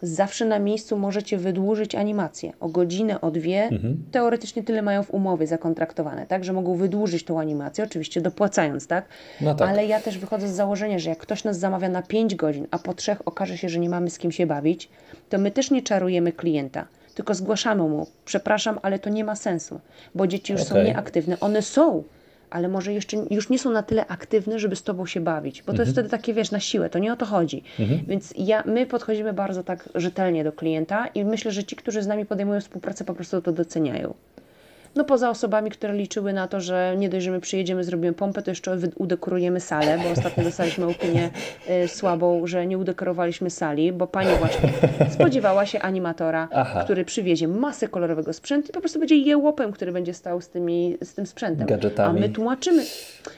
zawsze na miejscu możecie wydłużyć animację o godzinę, o dwie. Mhm. Teoretycznie tyle mają w umowie zakontraktowane, tak, że mogą wydłużyć tą animację, oczywiście dopłacając, tak? No tak? Ale ja też wychodzę z założenia, że jak ktoś nas zamawia na 5 godzin, a po trzech okaże się, że nie mamy z kim się bawić, to my też nie czarujemy klienta tylko zgłaszamy mu, przepraszam, ale to nie ma sensu, bo dzieci już okay. są nieaktywne. One są, ale może jeszcze już nie są na tyle aktywne, żeby z tobą się bawić, bo to jest mhm. wtedy takie, wiesz, na siłę, to nie o to chodzi. Mhm. Więc ja, my podchodzimy bardzo tak rzetelnie do klienta i myślę, że ci, którzy z nami podejmują współpracę, po prostu to doceniają. No poza osobami, które liczyły na to, że nie dość, że my przyjedziemy, zrobimy pompę, to jeszcze udekorujemy salę, bo ostatnio dostaliśmy opinię y, słabą, że nie udekorowaliśmy sali, bo pani właśnie spodziewała się animatora, Aha. który przywiezie masę kolorowego sprzętu i po prostu będzie jełopem, który będzie stał z, tymi, z tym sprzętem. Gadżetami. A my tłumaczymy,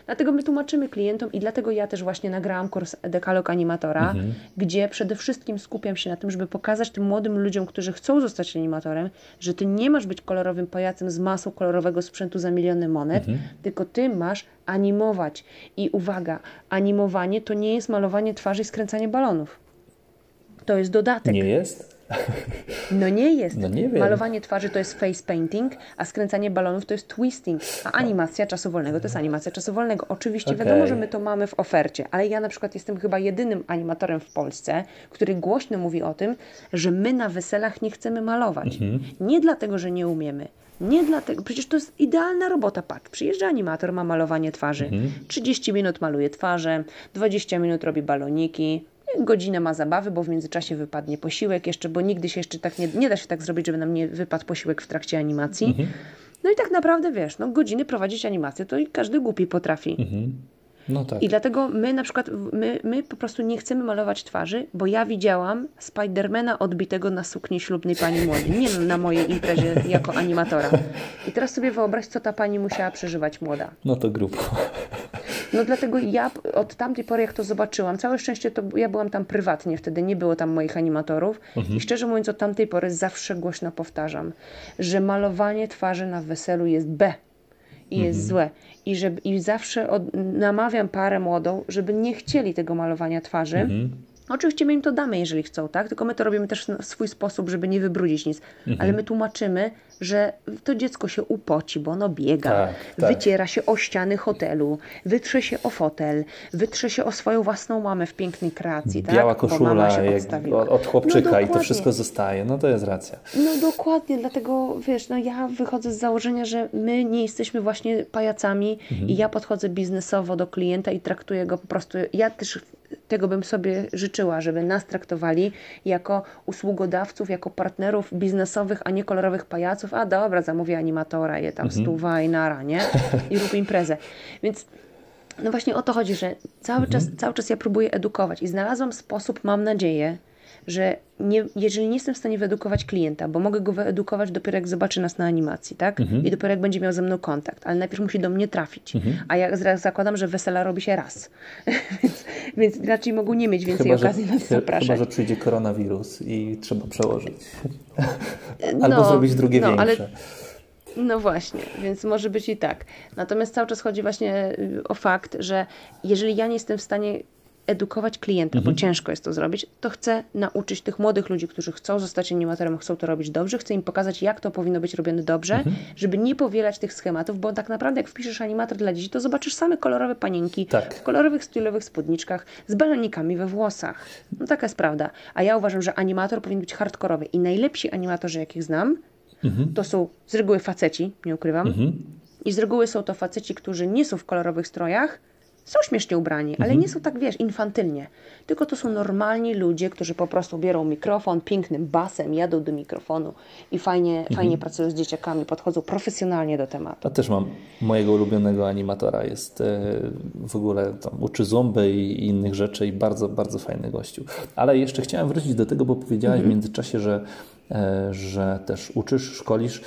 dlatego my tłumaczymy klientom i dlatego ja też właśnie nagrałam kurs Dekalog Animatora, mhm. gdzie przede wszystkim skupiam się na tym, żeby pokazać tym młodym ludziom, którzy chcą zostać animatorem, że ty nie masz być kolorowym pajacem z masą kolorowego sprzętu za miliony monet, mhm. tylko ty masz animować. I uwaga, animowanie to nie jest malowanie twarzy i skręcanie balonów. To jest dodatek. Nie jest? No nie jest. No nie wiem. Malowanie twarzy to jest face painting, a skręcanie balonów to jest twisting, a animacja czasu wolnego to jest animacja czasu wolnego. Oczywiście okay. wiadomo, że my to mamy w ofercie, ale ja na przykład jestem chyba jedynym animatorem w Polsce, który głośno mówi o tym, że my na weselach nie chcemy malować. Mhm. Nie dlatego, że nie umiemy, nie dlatego, przecież to jest idealna robota. Patrz, przyjeżdża animator, ma malowanie twarzy. Mhm. 30 minut maluje twarze, 20 minut robi baloniki, godzinę ma zabawy, bo w międzyczasie wypadnie posiłek jeszcze, bo nigdy się jeszcze tak nie, nie da się tak zrobić, żeby nam nie wypadł posiłek w trakcie animacji. Mhm. No i tak naprawdę wiesz, no godziny prowadzić animację to i każdy głupi potrafi. Mhm. No tak. I dlatego my na przykład, my, my po prostu nie chcemy malować twarzy, bo ja widziałam Spidermana odbitego na sukni ślubnej pani młodej. Nie na mojej imprezie jako animatora. I teraz sobie wyobraź, co ta pani musiała przeżywać młoda. No to grubo. No dlatego ja od tamtej pory, jak to zobaczyłam, całe szczęście to ja byłam tam prywatnie wtedy, nie było tam moich animatorów mhm. i szczerze mówiąc od tamtej pory zawsze głośno powtarzam, że malowanie twarzy na weselu jest B i mhm. jest złe. I, żeby, i zawsze od, namawiam parę młodą, żeby nie chcieli tego malowania twarzy. Mhm Oczywiście my im to damy, jeżeli chcą, tak? Tylko my to robimy też na swój sposób, żeby nie wybrudzić nic. Mhm. Ale my tłumaczymy, że to dziecko się upoci, bo ono biega, tak, tak. wyciera się o ściany hotelu, wytrze się o fotel, wytrze się o swoją własną mamę w pięknej kreacji, tak? Biała koszula od, od chłopczyka no, i to wszystko zostaje. No to jest racja. No dokładnie, dlatego wiesz, no ja wychodzę z założenia, że my nie jesteśmy właśnie pajacami mhm. i ja podchodzę biznesowo do klienta i traktuję go po prostu, ja też tego bym sobie życzyła, żeby nas traktowali jako usługodawców, jako partnerów biznesowych, a nie kolorowych pajaców. A dobra, zamówię animatora, je tam mhm. stuwa i nara, nie? I rób imprezę. Więc no właśnie o to chodzi, że cały, mhm. czas, cały czas ja próbuję edukować i znalazłam sposób, mam nadzieję, że nie, jeżeli nie jestem w stanie wyedukować klienta, bo mogę go wyedukować dopiero jak zobaczy nas na animacji, tak? Mhm. I dopiero jak będzie miał ze mną kontakt, ale najpierw musi do mnie trafić. Mhm. A ja zakładam, że wesela robi się raz. więc, więc raczej mogą nie mieć więcej chyba, okazji że, nas zapraszać. Chyba, że przyjdzie koronawirus i trzeba przełożyć. Albo no, zrobić drugie no, większe. Ale... No właśnie, więc może być i tak. Natomiast cały czas chodzi właśnie y, o fakt, że jeżeli ja nie jestem w stanie edukować klienta, mhm. bo ciężko jest to zrobić, to chcę nauczyć tych młodych ludzi, którzy chcą zostać animatorem, chcą to robić dobrze, chcę im pokazać, jak to powinno być robione dobrze, mhm. żeby nie powielać tych schematów, bo tak naprawdę jak wpiszesz animator dla dzieci, to zobaczysz same kolorowe panienki tak. w kolorowych, stylowych spódniczkach z balonikami we włosach. No taka jest prawda. A ja uważam, że animator powinien być hardkorowy i najlepsi animatorzy, jakich znam, mhm. to są z reguły faceci, nie ukrywam, mhm. i z reguły są to faceci, którzy nie są w kolorowych strojach, są śmiesznie ubrani, ale mhm. nie są tak, wiesz, infantylnie. Tylko to są normalni ludzie, którzy po prostu biorą mikrofon, pięknym basem, jadą do mikrofonu i fajnie, mhm. fajnie pracują z dzieciakami, podchodzą profesjonalnie do tematu. Ja też mam mojego ulubionego animatora. Jest e, w ogóle tam uczy zomby i innych rzeczy i bardzo, bardzo fajny gościu. Ale jeszcze chciałem wrócić do tego, bo powiedziałaś mhm. w międzyczasie, że, e, że też uczysz, szkolisz.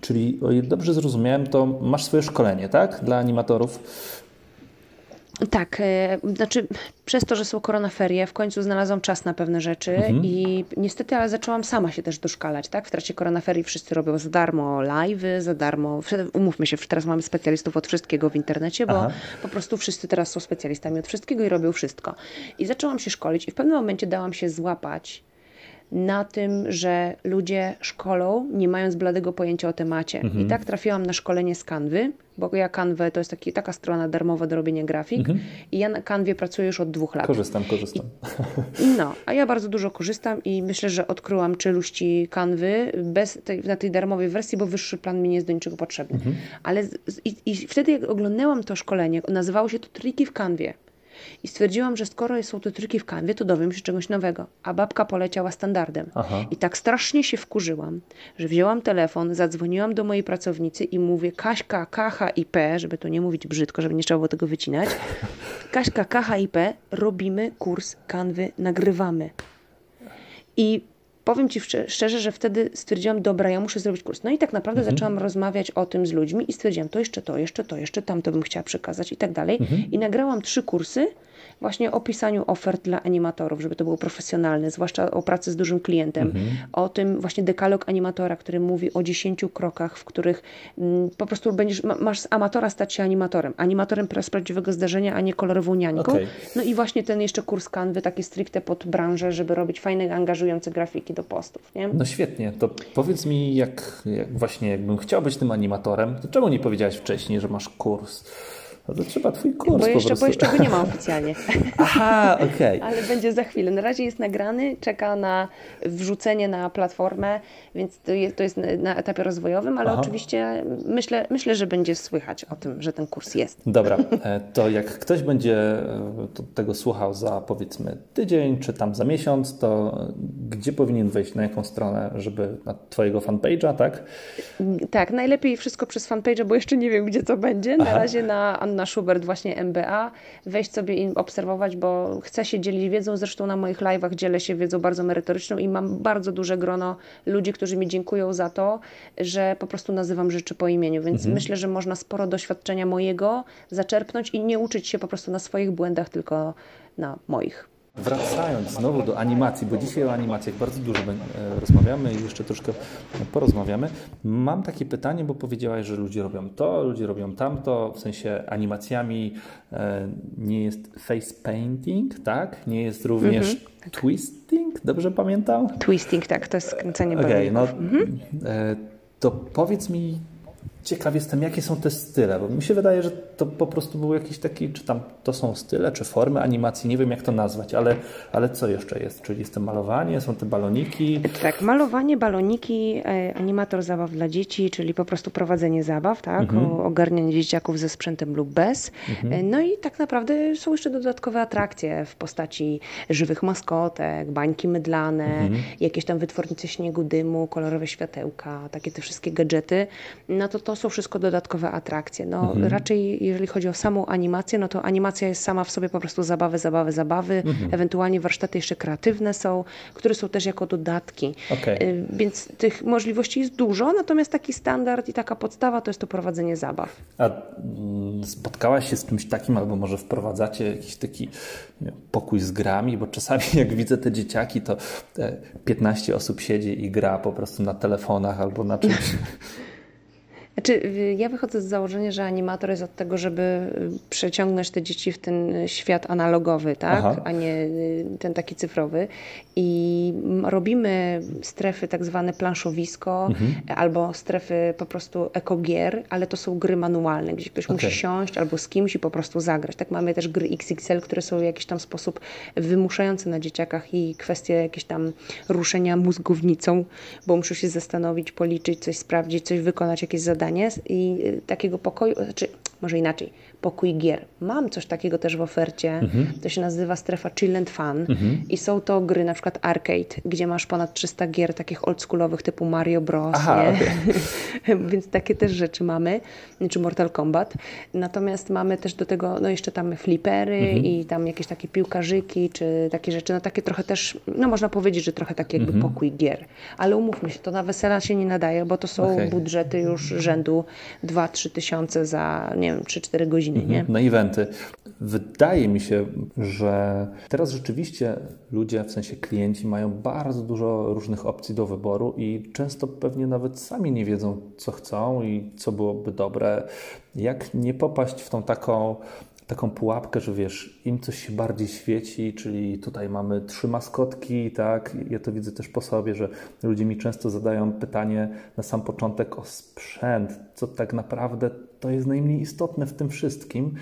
Czyli, o ile dobrze zrozumiałem, to masz swoje szkolenie, tak? Dla animatorów. Tak, e, znaczy przez to, że są koronaferie, w końcu znalazłam czas na pewne rzeczy mhm. i niestety, ale zaczęłam sama się też doszkalać, tak? W trakcie koronaferii wszyscy robią za darmo live'y, za darmo, umówmy się, teraz mamy specjalistów od wszystkiego w internecie, bo Aha. po prostu wszyscy teraz są specjalistami od wszystkiego i robią wszystko. I zaczęłam się szkolić i w pewnym momencie dałam się złapać na tym, że ludzie szkolą, nie mając bladego pojęcia o temacie. Mhm. I tak trafiłam na szkolenie z Kanwy, bo ja Kanwę to jest taki, taka strona darmowa do robienia grafik mhm. i ja na Kanwie pracuję już od dwóch lat. Korzystam, korzystam. I, no, a ja bardzo dużo korzystam i myślę, że odkryłam czeluści Kanwy bez tej, na tej darmowej wersji, bo wyższy plan mi nie jest do niczego potrzebny. Mhm. Ale i, i wtedy jak oglądałam to szkolenie, nazywało się to Triki w Kanwie. I stwierdziłam, że skoro są te triki w kanwie, to dowiem się czegoś nowego. A babka poleciała standardem. Aha. I tak strasznie się wkurzyłam, że wzięłam telefon, zadzwoniłam do mojej pracownicy i mówię Kaśka, Kacha i P, żeby to nie mówić brzydko, żeby nie trzeba było tego wycinać. Kaśka, Kacha i P, robimy kurs kanwy, nagrywamy. I powiem Ci szczerze, że wtedy stwierdziłam, dobra, ja muszę zrobić kurs. No i tak naprawdę mhm. zaczęłam rozmawiać o tym z ludźmi i stwierdziłam, to jeszcze to, jeszcze to, jeszcze tamto bym chciała przekazać i tak dalej. Mhm. I nagrałam trzy kursy właśnie o pisaniu ofert dla animatorów, żeby to było profesjonalne, zwłaszcza o pracy z dużym klientem, mhm. o tym właśnie dekalog animatora, który mówi o dziesięciu krokach, w których mm, po prostu będziesz, masz z amatora stać się animatorem, animatorem z prawdziwego zdarzenia, a nie kolorową niańką. Okay. No i właśnie ten jeszcze kurs kanwy, taki stricte pod branżę, żeby robić fajne, angażujące grafiki do postów. Nie? No świetnie, to powiedz mi, jak, jak właśnie jakbym chciał być tym animatorem, to czemu nie powiedziałeś wcześniej, że masz kurs? No to trzeba twój kurs bo jeszcze, bo jeszcze go nie ma oficjalnie. Aha, okej. Okay. Ale będzie za chwilę. Na razie jest nagrany, czeka na wrzucenie na platformę, więc to jest, to jest na etapie rozwojowym, ale Aha. oczywiście myślę, myślę, że będzie słychać o tym, że ten kurs jest. Dobra, e, to jak ktoś będzie e, tego słuchał za powiedzmy tydzień, czy tam za miesiąc, to gdzie powinien wejść, na jaką stronę, żeby na twojego fanpage'a, tak? Tak, najlepiej wszystko przez fanpage'a, bo jeszcze nie wiem, gdzie to będzie. Na Aha. razie na Anna Schubert, właśnie MBA. Wejść sobie i obserwować, bo chcę się dzielić wiedzą. Zresztą na moich live'ach dzielę się wiedzą bardzo merytoryczną i mam bardzo duże grono ludzi, którzy mi dziękują za to, że po prostu nazywam rzeczy po imieniu. Więc mhm. myślę, że można sporo doświadczenia mojego zaczerpnąć i nie uczyć się po prostu na swoich błędach, tylko na moich. Wracając znowu do animacji, bo dzisiaj o animacjach bardzo dużo e, rozmawiamy i jeszcze troszkę porozmawiamy. Mam takie pytanie, bo powiedziałaś, że ludzie robią to, ludzie robią tamto, w sensie animacjami e, nie jest face painting, tak? Nie jest również mhm. twisting, dobrze pamiętam? Twisting, tak, to jest skręcenie okay, no mhm. E, to powiedz mi, ciekaw jestem, jakie są te style, bo mi się wydaje, że to po prostu był jakiś taki, czy tam to są style, czy formy animacji, nie wiem jak to nazwać, ale, ale co jeszcze jest? Czyli jest to malowanie, są te baloniki? Tak, malowanie, baloniki, e, animator zabaw dla dzieci, czyli po prostu prowadzenie zabaw, tak, mhm. ogarnianie dzieciaków ze sprzętem lub bez. Mhm. E, no i tak naprawdę są jeszcze dodatkowe atrakcje w postaci żywych maskotek, bańki mydlane, mhm. jakieś tam wytwornice śniegu, dymu, kolorowe światełka, takie te wszystkie gadżety, no to to są wszystko dodatkowe atrakcje. No mhm. raczej jeżeli chodzi o samą animację, no to animacja jest sama w sobie po prostu zabawy, zabawy, zabawy. Mhm. Ewentualnie warsztaty jeszcze kreatywne są, które są też jako dodatki. Okay. Więc tych możliwości jest dużo, natomiast taki standard i taka podstawa to jest to prowadzenie zabaw. A mm, spotkałaś się z czymś takim, albo może wprowadzacie jakiś taki pokój z grami, bo czasami jak widzę te dzieciaki, to 15 osób siedzi i gra po prostu na telefonach albo na czymś. Znaczy, ja wychodzę z założenia, że animator jest od tego, żeby y, przeciągnąć te dzieci w ten świat analogowy, tak? Aha. a nie y, ten taki cyfrowy. I robimy strefy tak zwane planszowisko mhm. albo strefy po prostu ekogier, ale to są gry manualne, gdzie ktoś okay. musi siąść albo z kimś i po prostu zagrać. Tak mamy też gry XXL, które są w jakiś tam sposób wymuszające na dzieciakach i kwestie jakieś tam ruszenia mózgownicą, bo muszą się zastanowić, policzyć, coś sprawdzić, coś wykonać, jakieś zadanie zadanie i y, takiego pokoju, znaczy może inaczej, pokój gier. Mam coś takiego też w ofercie, mhm. to się nazywa strefa Chill and Fun mhm. i są to gry na przykład arcade, gdzie masz ponad 300 gier takich oldschoolowych typu Mario Bros, Aha, okay. więc takie też rzeczy mamy, czy Mortal Kombat. Natomiast mamy też do tego, no jeszcze tam flipery mhm. i tam jakieś takie piłkarzyki, czy takie rzeczy, no takie trochę też, no można powiedzieć, że trochę taki jakby mhm. pokój gier. Ale umówmy się, to na wesela się nie nadaje, bo to są okay. budżety już rzędu 2-3 tysiące za, nie wiem, 3-4 godziny nie? Mhm. Na eventy. Wydaje mi się, że teraz rzeczywiście ludzie, w sensie klienci, mają bardzo dużo różnych opcji do wyboru i często pewnie nawet sami nie wiedzą, co chcą i co byłoby dobre. Jak nie popaść w tą taką taką pułapkę, że wiesz, im coś się bardziej świeci, czyli tutaj mamy trzy maskotki, tak? Ja to widzę też po sobie, że ludzie mi często zadają pytanie na sam początek o sprzęt, co tak naprawdę to jest najmniej istotne w tym wszystkim.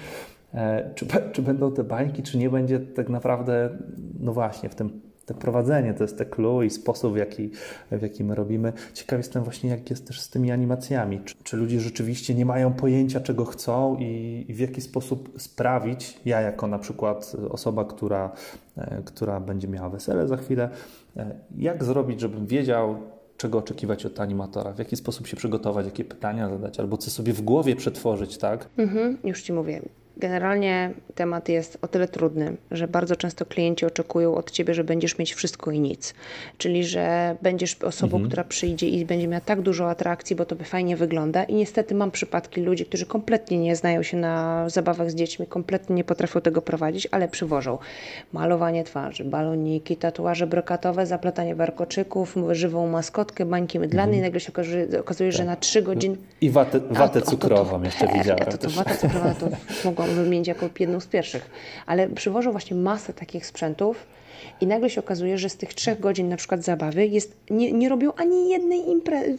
E, czy, czy będą te bańki, czy nie będzie tak naprawdę, no właśnie, w tym te prowadzenie, to jest te clue i sposób, w jaki, w jaki my robimy. Ciekaw jestem właśnie, jak jest też z tymi animacjami. Czy, czy ludzie rzeczywiście nie mają pojęcia, czego chcą i, i, w jaki sposób sprawić, ja jako na przykład osoba, która, e, która będzie miała wesele za chwilę, e, jak zrobić, żebym wiedział, czego oczekiwać od animatora, w jaki sposób się przygotować, jakie pytania zadać, albo co sobie w głowie przetworzyć, tak? Mhm, już Ci mówię. Generalnie temat jest o tyle trudny, że bardzo często klienci oczekują od ciebie, że będziesz mieć wszystko i nic. Czyli, że będziesz osobą, mhm. która przyjdzie i będzie miała tak dużo atrakcji, bo to by fajnie wygląda. I niestety mam przypadki ludzi, którzy kompletnie nie znają się na zabawach z dziećmi, kompletnie nie potrafią tego prowadzić, ale przywożą malowanie twarzy, baloniki, tatuaże brokatowe, zaplatanie warkoczyków, żywą maskotkę, bańki mydlane mhm. i nagle się okazuje, okazuje tak. że na trzy godziny... I watę, watę cukrową to, jeszcze widziałem. To, to, watę cukrową to mogłam wymienić jako jedną z pierwszych. Ale przywożą właśnie masę takich sprzętów i nagle się okazuje, że z tych trzech godzin na przykład zabawy jest, nie, nie robią ani jednej impre-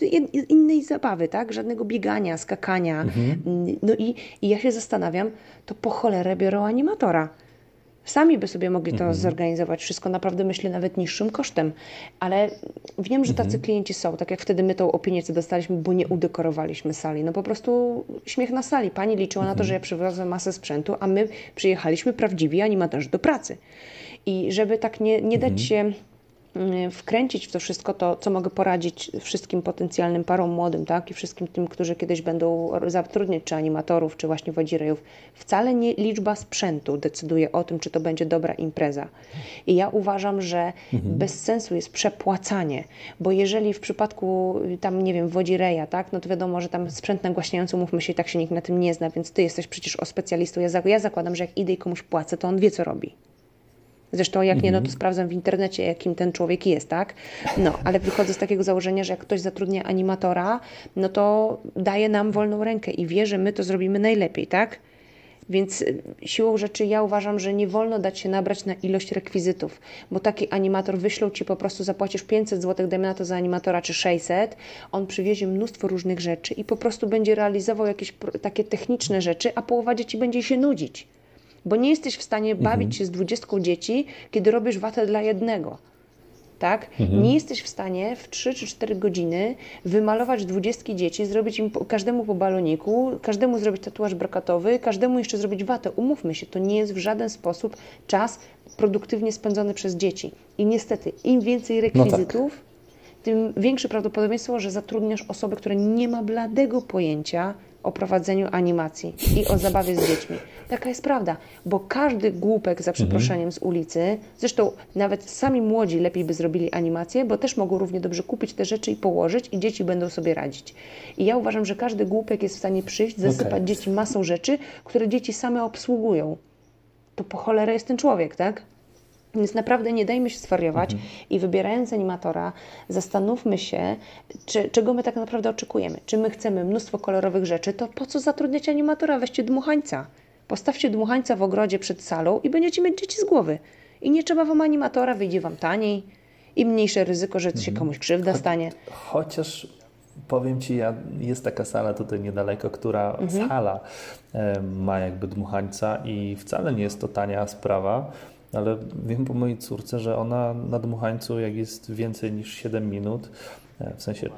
innej zabawy, tak? Żadnego biegania, skakania. Mhm. No i, i ja się zastanawiam, to po cholerę biorą animatora. Sami by sobie mogli to mhm. zorganizować wszystko, naprawdę myślę nawet niższym kosztem, ale wiem, że tacy mhm. klienci są, tak jak wtedy my tą opinię, co dostaliśmy, bo nie udekorowaliśmy sali. No po prostu śmiech na sali. Pani liczyła mhm. na to, że ja przywiozę masę sprzętu, a my przyjechaliśmy prawdziwi animatorzy do pracy. I żeby tak nie, nie dać mhm. się wkręcić w to wszystko, to co mogę poradzić wszystkim potencjalnym parom młodym, tak, i wszystkim tym, którzy kiedyś będą zatrudniać czy animatorów, czy właśnie wodzirejów. Wcale nie liczba sprzętu decyduje o tym, czy to będzie dobra impreza. I ja uważam, że mhm. bez sensu jest przepłacanie, bo jeżeli w przypadku y, tam, nie wiem, wodzireja, tak, no to wiadomo, że tam sprzęt nagłaśniający, mówmy się, tak się nikt na tym nie zna, więc ty jesteś przecież o specjalistą. Ja, ja zakładam, że jak idę i komuś płacę, to on wie, co robi. Zresztą jak nie, no to mhm. sprawdzam w internecie, jakim ten człowiek jest, tak? No, ale wychodzę z takiego założenia, że jak ktoś zatrudnia animatora, no to daje nam wolną rękę i wie, że my to zrobimy najlepiej, tak? Więc y, siłą rzeczy ja uważam, że nie wolno dać się nabrać na ilość rekwizytów, bo taki animator wyślą ci po prostu, zapłacisz 500 zł, dajmy na to za animatora, czy 600, on przywiezie mnóstwo różnych rzeczy i po prostu będzie realizował jakieś takie techniczne rzeczy, a połowa dzieci będzie się nudzić bo nie jesteś w stanie bawić mhm. się z 20 dzieci, kiedy robisz watę dla jednego. Tak? Mhm. Nie jesteś w stanie w 3 czy 4 godziny wymalować 20 dzieci, zrobić im po, każdemu po baloniku, każdemu zrobić tatuaż brokatowy, każdemu jeszcze zrobić watę. Umówmy się, to nie jest w żaden sposób czas produktywnie spędzony przez dzieci. I niestety, im więcej rekwizytów, no tak. tym większe prawdopodobieństwo, że zatrudniasz osobę, która nie ma bladego pojęcia, o prowadzeniu animacji i o zabawie z dziećmi. Taka jest prawda, bo każdy głupek, za przeproszeniem, z ulicy, zresztą nawet sami młodzi lepiej by zrobili animację, bo też mogą równie dobrze kupić te rzeczy i położyć i dzieci będą sobie radzić. I ja uważam, że każdy głupek jest w stanie przyjść, zasypać okay. dzieci masą rzeczy, które dzieci same obsługują. To po cholerę jest ten człowiek, tak? Więc naprawdę nie dajmy się swariować mhm. i wybierając animatora, zastanówmy się, czy, czego my tak naprawdę oczekujemy. Czy my chcemy mnóstwo kolorowych rzeczy, to po co zatrudniać animatora? Weźcie dmuchańca. Postawcie dmuchańca w ogrodzie przed salą i będziecie mieć dzieci z głowy. I nie trzeba wam animatora, wyjdzie wam taniej i mniejsze ryzyko, że mhm. się komuś krzywda stanie. Chociaż powiem Ci, ja, jest taka sala tutaj niedaleko, która mhm. sala e, ma jakby dmuchańca i wcale nie jest to tania sprawa ale wiem po mojej córce, że ona na dmuchańcu, jak jest więcej niż 7 minut, e, w sensie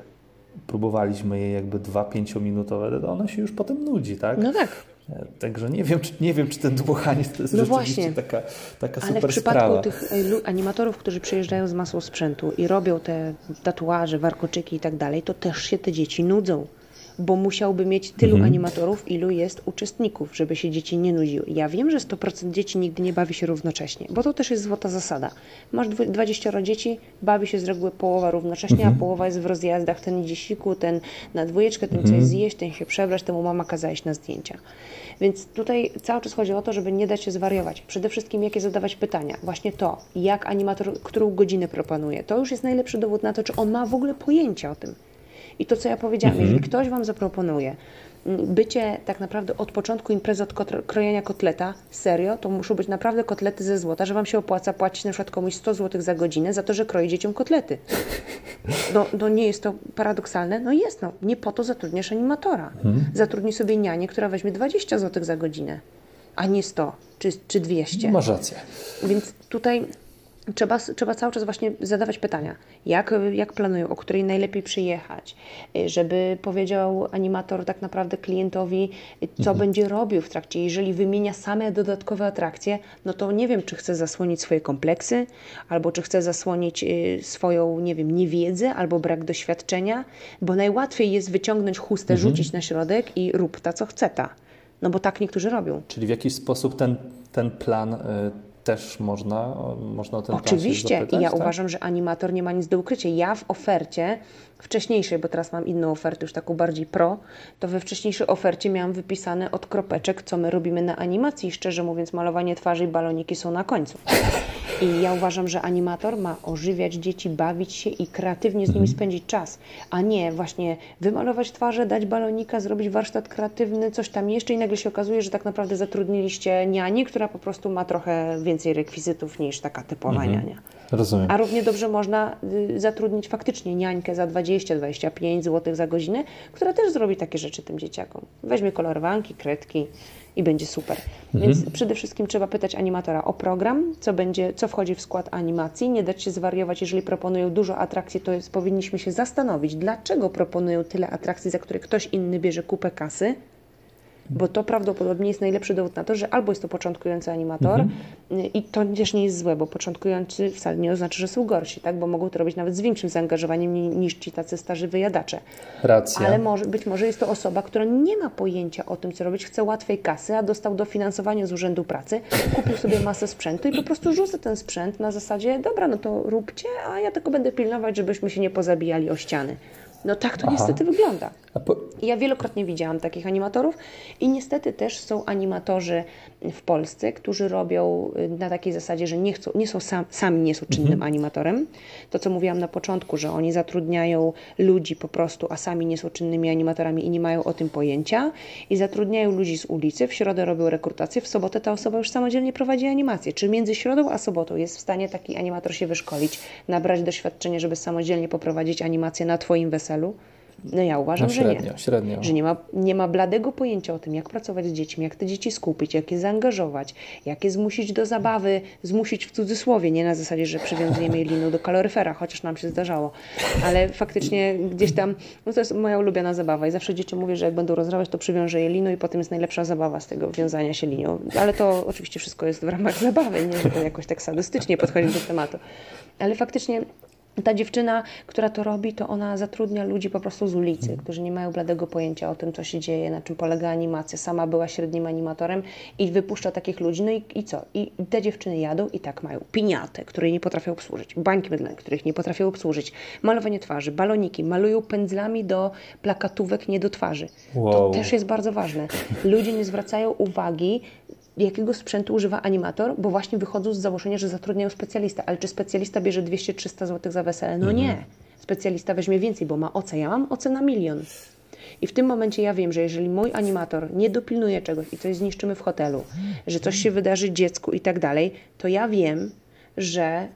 próbowaliśmy jej jakby 2-5-minutowe, to ona się już potem nudzi, tak? No tak. E, także nie wiem, czy, nie wiem, czy ten dmuchaniec to jest no rzeczywiście właśnie. taka, taka Ale super w przypadku sprawa. tych e, animatorów, którzy przyjeżdżają z masą sprzętu i robią te tatuaże, warkoczyki i tak dalej, to też się te dzieci nudzą bo musiałby mieć tylu mhm. animatorów, ilu jest uczestników, żeby się dzieci nie nudziły. Ja wiem, że 100% dzieci nigdy nie bawi się równocześnie, bo to też jest złota zasada. Masz 20 dzieci, bawi się z reguły połowa równocześnie, mhm. a połowa jest w rozjazdach, ten idzie siku, ten na dwójeczkę, ten mhm. coś zjeść, ten się przebrać, temu mama kazała iść na zdjęcia. Więc tutaj cały czas chodzi o to, żeby nie dać się zwariować. Przede wszystkim jakie zadawać pytania. Właśnie to, jak animator, którą godzinę proponuje. To już jest najlepszy dowód na to, czy on ma w ogóle pojęcie o tym. I to, co ja powiedziałam, mhm. jeżeli ktoś Wam zaproponuje mm, bycie tak naprawdę od początku imprezy od krojenia kotleta, serio, to muszą być naprawdę kotlety ze złota, że Wam się opłaca płacić na przykład komuś 100 zł za godzinę za to, że kroi dzieciom kotlety. No, no nie jest to paradoksalne? No jest, no. Nie po to zatrudniasz animatora. Mhm. Zatrudnij sobie nianię, która weźmie 20 zł za godzinę, a nie 100 czy, czy 200. Masz rację. Więc tutaj trzeba, trzeba cały czas właśnie zadawać pytania, jak, jak planują, o której najlepiej przyjechać, y, żeby powiedział animator tak naprawdę klientowi, y, co mhm. będzie robił w trakcie. Jeżeli wymienia same dodatkowe atrakcje, no to nie wiem, czy chce zasłonić swoje kompleksy, albo czy chce zasłonić y, swoją, nie wiem, niewiedzę, albo brak doświadczenia, bo najłatwiej jest wyciągnąć chustę, mhm. rzucić na środek i rób ta, co chce ta. No bo tak niektórzy robią. Czyli w jakiś sposób ten, ten plan też można, można o ten Oczywiście i ja tak? uważam, że animator nie ma nic do ukrycia. Ja w ofercie wcześniejszej, bo teraz mam inną ofertę, już taką bardziej pro, to we wcześniejszej ofercie miałam wypisane od kropeczek, co my robimy na animacji. Szczerze mówiąc, malowanie twarzy i baloniki są na końcu. I ja uważam, że animator ma ożywiać dzieci, bawić się i kreatywnie z nimi mhm. spędzić czas, a nie właśnie wymalować twarze, dać balonika, zrobić warsztat kreatywny, coś tam jeszcze i nagle się okazuje, że tak naprawdę zatrudniliście niani, która po prostu ma trochę więcej rekwizytów niż taka typowa mhm. niania. Rozumiem. A równie dobrze można y, zatrudnić faktycznie niańkę za 20-25 zł za godzinę, która też zrobi takie rzeczy tym dzieciakom. Weźmie kolorowanki, kredki i będzie super. Mhm. Więc przede wszystkim trzeba pytać animatora o program, co będzie, co wchodzi w skład animacji, nie dać się zwariować, jeżeli proponują dużo atrakcji, to jest, powinniśmy się zastanowić, dlaczego proponują tyle atrakcji, za które ktoś inny bierze kupę kasy, bo to prawdopodobnie jest najlepszy dowód na to, że albo jest to początkujący animator mhm. i to też nie jest złe, bo początkujący wcale nie oznacza, że są gorsi, tak? bo mogą to robić nawet z większym zaangażowaniem niż ci tacy starzy wyjadacze. Racja. Ale może, być może jest to osoba, która nie ma pojęcia o tym, co robić, chce łatwej kasy, a dostał dofinansowanie z Urzędu Pracy, kupił sobie masę sprzętu i po prostu rzuca ten sprzęt na zasadzie, dobra, no to róbcie, a ja tylko będę pilnować, żebyśmy się nie pozabijali o ściany. No tak to Aha. niestety wygląda. Po... Ja wielokrotnie widziałam takich animatorów i niestety też są animatorzy w Polsce, którzy robią y, na takiej zasadzie, że nie, chcą, nie są sam, sami nie są czynnym mhm. animatorem. To, co mówiłam na początku, że oni zatrudniają ludzi po prostu, a sami nie są czynnymi animatorami i nie mają o tym pojęcia i zatrudniają ludzi z ulicy, w środę robią rekrutację, w sobotę ta osoba już samodzielnie prowadzi animację. Czy między środą a sobotą jest w stanie taki animator się wyszkolić, nabrać doświadczenie, żeby samodzielnie poprowadzić animację na Twoim weselu? No ja uważam, no średnio, że nie. Średnio. Że nie ma, nie ma bladego pojęcia o tym, jak pracować z dziećmi, jak te dzieci skupić, jak je zaangażować, jak je zmusić do zabawy, zmusić w cudzysłowie, nie na zasadzie, że przywiązujemy je liną do kaloryfera, chociaż nam się zdarzało, ale faktycznie gdzieś tam, no to jest moja ulubiona zabawa i zawsze dzieci mówię, że jak będą rozrabiać, to przywiążę je liną i potem jest najlepsza zabawa z tego wiązania się linią. Ale to oczywiście wszystko jest w ramach zabawy, nie żeby jakoś tak sadystycznie podchodzić do tematu. Ale faktycznie ta dziewczyna, która to robi, to ona zatrudnia ludzi po prostu z ulicy, mhm. którzy nie mają bladego pojęcia o tym, co się dzieje, na czym polega animacja. Sama była średnim animatorem i wypuszcza takich ludzi. No i, i co? I te dziewczyny jadą i tak mają piniatę, której nie potrafią obsłużyć, bańki mydlane, których nie potrafią obsłużyć, malowanie twarzy, baloniki, malują pędzlami do plakatówek, nie do twarzy. Wow. To też jest bardzo ważne. Ludzie nie zwracają uwagi jakiego sprzętu używa animator, bo właśnie wychodzą z założenia, że zatrudniają specjalistę. Ale czy specjalista bierze 200-300 zł za wesele? No mhm. nie. Specjalista weźmie więcej, bo ma OCE. Ja mam OCE na milion. I w tym momencie ja wiem, że jeżeli mój animator nie dopilnuje czegoś i coś zniszczymy w hotelu, że coś się wydarzy dziecku i tak dalej, to ja wiem, że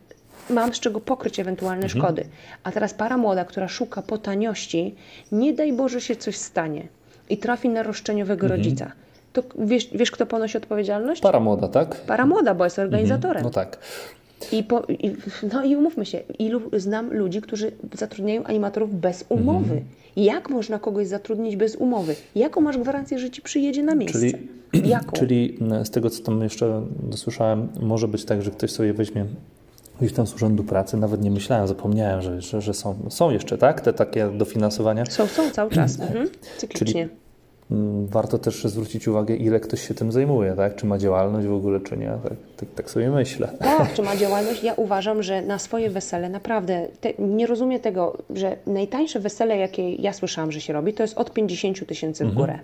mam z czego pokryć ewentualne mhm. szkody. A teraz para młoda, która szuka po taniości, nie daj Boże się coś stanie i trafi na roszczeniowego mhm. rodzica to wiesz, wiesz, kto ponosi odpowiedzialność? Para młoda, tak? Para młoda, bo jest organizatorem. Mhm, no tak. I, po, i, no i umówmy się, ilu znam ludzi, którzy zatrudniają animatorów bez umowy. Mhm. Jak można kogoś zatrudnić bez umowy? Jaką masz gwarancję, że ci przyjedzie na miejsce? Czyli, Jaką? czyli z tego, co tam jeszcze dosłyszałem, może być tak, że ktoś sobie weźmie gdzieś tam z Urzędu Pracy, nawet nie myślałem, zapomniałem, że, że, że są, są jeszcze, tak, te takie dofinansowania. Są, są cały czas, mhm. cyklicznie. Czyli warto też zwrócić uwagę, ile ktoś się tym zajmuje, tak? Czy ma działalność w ogóle, czy nie. Tak, tak, tak sobie myślę. Tak, czy ma działalność? Ja uważam, że na swoje wesele naprawdę te, nie rozumiem tego, że najtańsze wesele, jakie ja słyszałam, że się robi, to jest od 50 tysięcy w mhm. górę.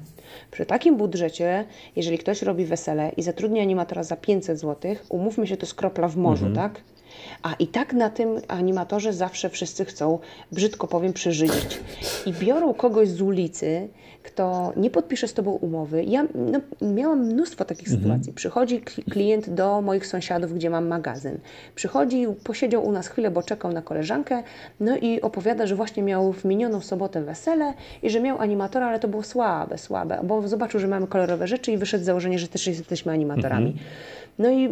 Przy takim budżecie, jeżeli ktoś robi wesele i zatrudnia animatora za 500 zł, umówmy się, to jest kropla w morzu, mhm. tak? A i tak na tym animatorze zawsze wszyscy chcą, brzydko powiem, przeżyć. I biorą kogoś z ulicy, kto nie podpisze z Tobą umowy. Ja no, miałam mnóstwo takich mhm. sytuacji. Przychodzi klient do moich sąsiadów, gdzie mam magazyn. Przychodzi, posiedział u nas chwilę, bo czekał na koleżankę, no i opowiada, że właśnie miał w minioną sobotę wesele i że miał animatora, ale to było słabe, słabe, bo zobaczył, że mamy kolorowe rzeczy i wyszedł z założenia, że też jesteśmy animatorami. Mhm. No i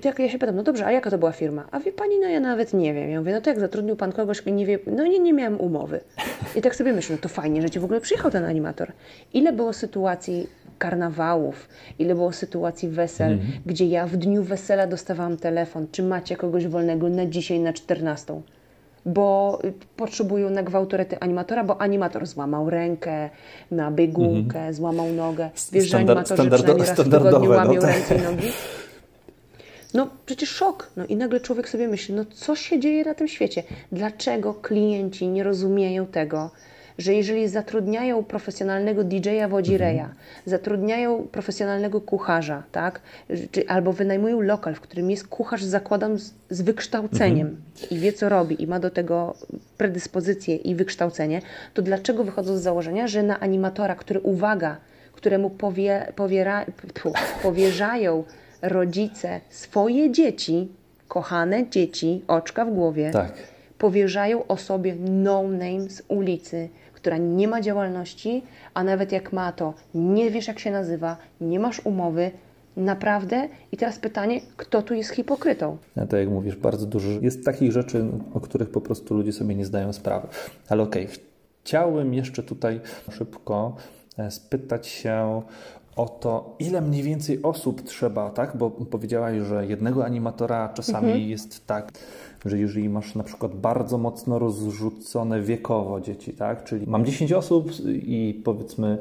tak ja się pytam, no dobrze, a jaka to była firma? A wie pani, no ja nawet nie wiem. Ja mówię, no to jak zatrudnił pan kogoś, nie wie, no nie, nie miałem umowy. I tak sobie myślę, no to fajnie, że ci w ogóle przyjechał ten animator. Ile było sytuacji karnawałów, ile było sytuacji wesel, mm -hmm. gdzie ja w dniu wesela dostawałam telefon, czy macie kogoś wolnego na dzisiaj na 14 bo potrzebują na gwałturety animatora, bo animator złamał rękę na biegunkę, mm -hmm. złamał nogę. Wiesz, że animatorzy raz w tygodniu łamią no, ręce i nogi. No przecież szok. No i nagle człowiek sobie myśli, no co się dzieje na tym świecie? Dlaczego klienci nie rozumieją tego, że jeżeli zatrudniają profesjonalnego DJ-a wodzireja, mhm. zatrudniają profesjonalnego kucharza, tak, czy, albo wynajmują lokal, w którym jest kucharz, zakładam, z, z wykształceniem mhm. i wie, co robi i ma do tego predyspozycję i wykształcenie, to dlaczego wychodzą z założenia, że na animatora, który, uwaga, któremu powie, powiera, powierzają rodzice swoje dzieci, kochane dzieci, oczka w głowie, tak. powierzają osobie no name z ulicy, która nie ma działalności, a nawet jak ma to, nie wiesz jak się nazywa, nie masz umowy, Naprawdę? I teraz pytanie, kto tu jest hipokrytą? Ja tak jak mówisz, bardzo dużo jest takich rzeczy, o których po prostu ludzie sobie nie zdają sprawy. Ale okej, okay, chciałbym jeszcze tutaj szybko e, spytać się o to, ile mniej więcej osób trzeba, tak? Bo powiedziałaś, że jednego animatora czasami mhm. jest tak, że jeżeli masz na przykład bardzo mocno rozrzucone wiekowo dzieci, tak? Czyli mam 10 osób i powiedzmy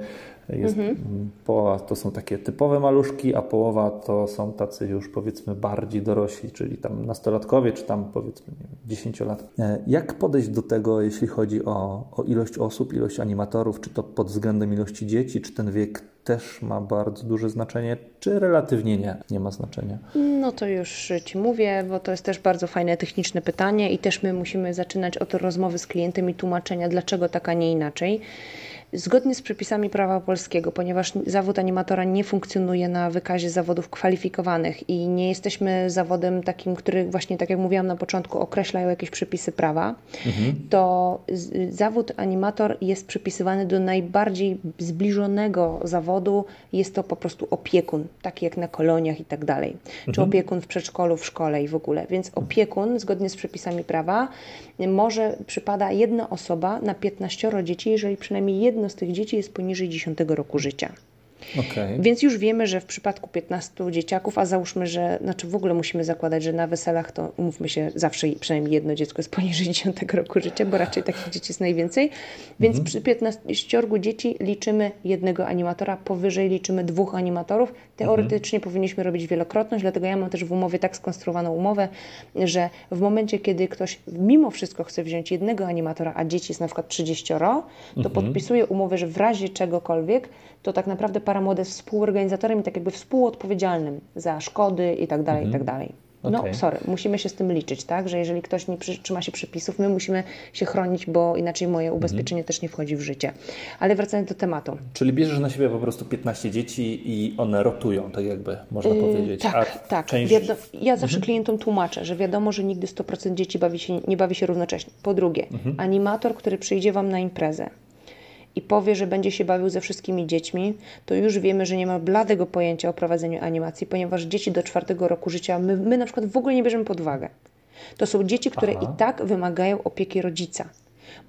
jest, mhm. Połowa to są takie typowe maluszki, a połowa to są tacy już powiedzmy bardziej dorośli, czyli tam nastolatkowie, czy tam powiedzmy dziesięciolatkowie. Jak podejść do tego, jeśli chodzi o, o ilość osób, ilość animatorów, czy to pod względem ilości dzieci, czy ten wiek też ma bardzo duże znaczenie, czy relatywnie nie, nie ma znaczenia? No to już Ci mówię, bo to jest też bardzo fajne techniczne pytanie i też my musimy zaczynać od rozmowy z klientem i tłumaczenia, dlaczego tak, a nie inaczej zgodnie z przepisami prawa polskiego, ponieważ zawód animatora nie funkcjonuje na wykazie zawodów kwalifikowanych i nie jesteśmy zawodem takim, który właśnie, tak jak mówiłam na początku, określają jakieś przepisy prawa, mhm. to zawód animator jest przypisywany do najbardziej zbliżonego zawodu. Jest to po prostu opiekun, taki jak na koloniach i tak dalej. Mhm. Czy opiekun w przedszkolu, w szkole i w ogóle. Więc opiekun, zgodnie z przepisami prawa, może przypada jedna osoba na 15 dzieci, jeżeli przynajmniej jedno z tych dzieci jest poniżej 10 roku życia. Okay. Więc już wiemy, że w przypadku 15 dzieciaków, a załóżmy, że znaczy w ogóle musimy zakładać, że na weselach to umówmy się, zawsze przynajmniej jedno dziecko jest poniżej 10 roku życia, bo raczej takich dzieci jest najwięcej. Więc mhm. przy 15 dzieci liczymy jednego animatora, powyżej liczymy dwóch animatorów. Teoretycznie mhm. powinniśmy robić wielokrotność, dlatego ja mam też w umowie tak skonstruowaną umowę, że w momencie, kiedy ktoś mimo wszystko chce wziąć jednego animatora, a dzieci jest na przykład 30, to mhm. podpisuje umowę, że w razie czegokolwiek, to tak naprawdę Paramode jest współorganizatorem i tak jakby współodpowiedzialnym za szkody i tak dalej, i tak mhm. dalej. No, okay. sorry, musimy się z tym liczyć, tak? Że jeżeli ktoś nie trzyma się przepisów, my musimy się chronić, bo inaczej moje mhm. ubezpieczenie mhm. też nie wchodzi w życie. Ale wracając do tematu. Czyli bierzesz na siebie po prostu 15 dzieci i one rotują, tak jakby można yy, powiedzieć. Tak, A tak. Część... Wiado ja zawsze mhm. klientom tłumaczę, że wiadomo, że nigdy 100% dzieci bawi się, nie bawi się równocześnie. Po drugie, mhm. animator, który przyjdzie Wam na imprezę, i powie, że będzie się bawił ze wszystkimi dziećmi, to już wiemy, że nie ma bladego pojęcia o prowadzeniu animacji, ponieważ dzieci do czwartego roku życia my, my na przykład w ogóle nie bierzemy pod uwagę. To są dzieci, które Aha. i tak wymagają opieki rodzica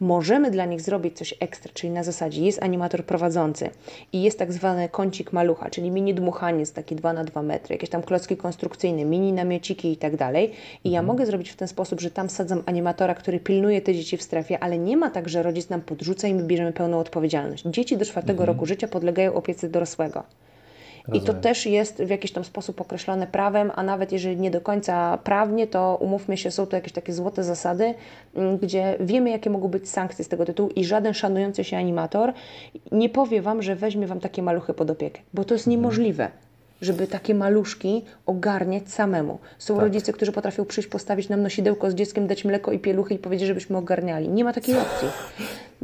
możemy dla nich zrobić coś ekstra, czyli na zasadzie jest animator prowadzący i jest tak zwany kącik malucha, czyli mini dmuchaniec, taki 2 na 2 metry, jakieś tam klocki konstrukcyjne, mini namiociki i tak dalej. I ja mhm. mogę zrobić w ten sposób, że tam sadzam animatora, który pilnuje te dzieci w strefie, ale nie ma tak, że rodzic nam podrzuca i my bierzemy pełną odpowiedzialność. Dzieci do czwartego mhm. roku życia podlegają opiece dorosłego. I to też jest w jakiś tam sposób określone prawem, a nawet jeżeli nie do końca prawnie, to umówmy się, są to jakieś takie złote zasady, mm, gdzie wiemy, jakie mogą być sankcje z tego tytułu i żaden szanujący się animator nie powie Wam, że weźmie Wam takie maluchy pod opiekę, bo to jest mhm. niemożliwe żeby takie maluszki ogarniać samemu. Są tak. rodzice, którzy potrafią przyjść, postawić nam nosidełko z dzieckiem, dać mleko i pieluchy i powiedzieć, żebyśmy ogarniali. Nie ma takiej opcji.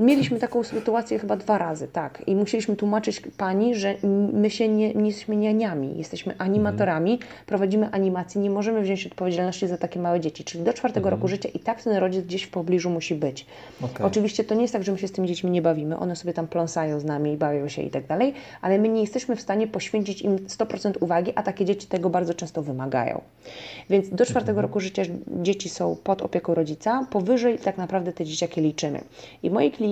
Mieliśmy taką sytuację chyba dwa razy, tak. I musieliśmy tłumaczyć pani, że my się nie, nie jesteśmy nianiami, jesteśmy animatorami, mhm. prowadzimy animację, nie możemy wziąć odpowiedzialności za takie małe dzieci. Czyli do czwartego mhm. roku życia i tak ten rodzic gdzieś w pobliżu musi być. Okay. Oczywiście to nie jest tak, że my się z tymi dziećmi nie bawimy, one sobie tam pląsają z nami i bawią się i tak dalej, ale my nie jesteśmy w stanie poświęcić im 100% uwagi, a takie dzieci tego bardzo często wymagają. Więc do czwartego mhm. roku życia dzieci są pod opieką rodzica, powyżej tak naprawdę te dzieciaki liczymy. I moi klienci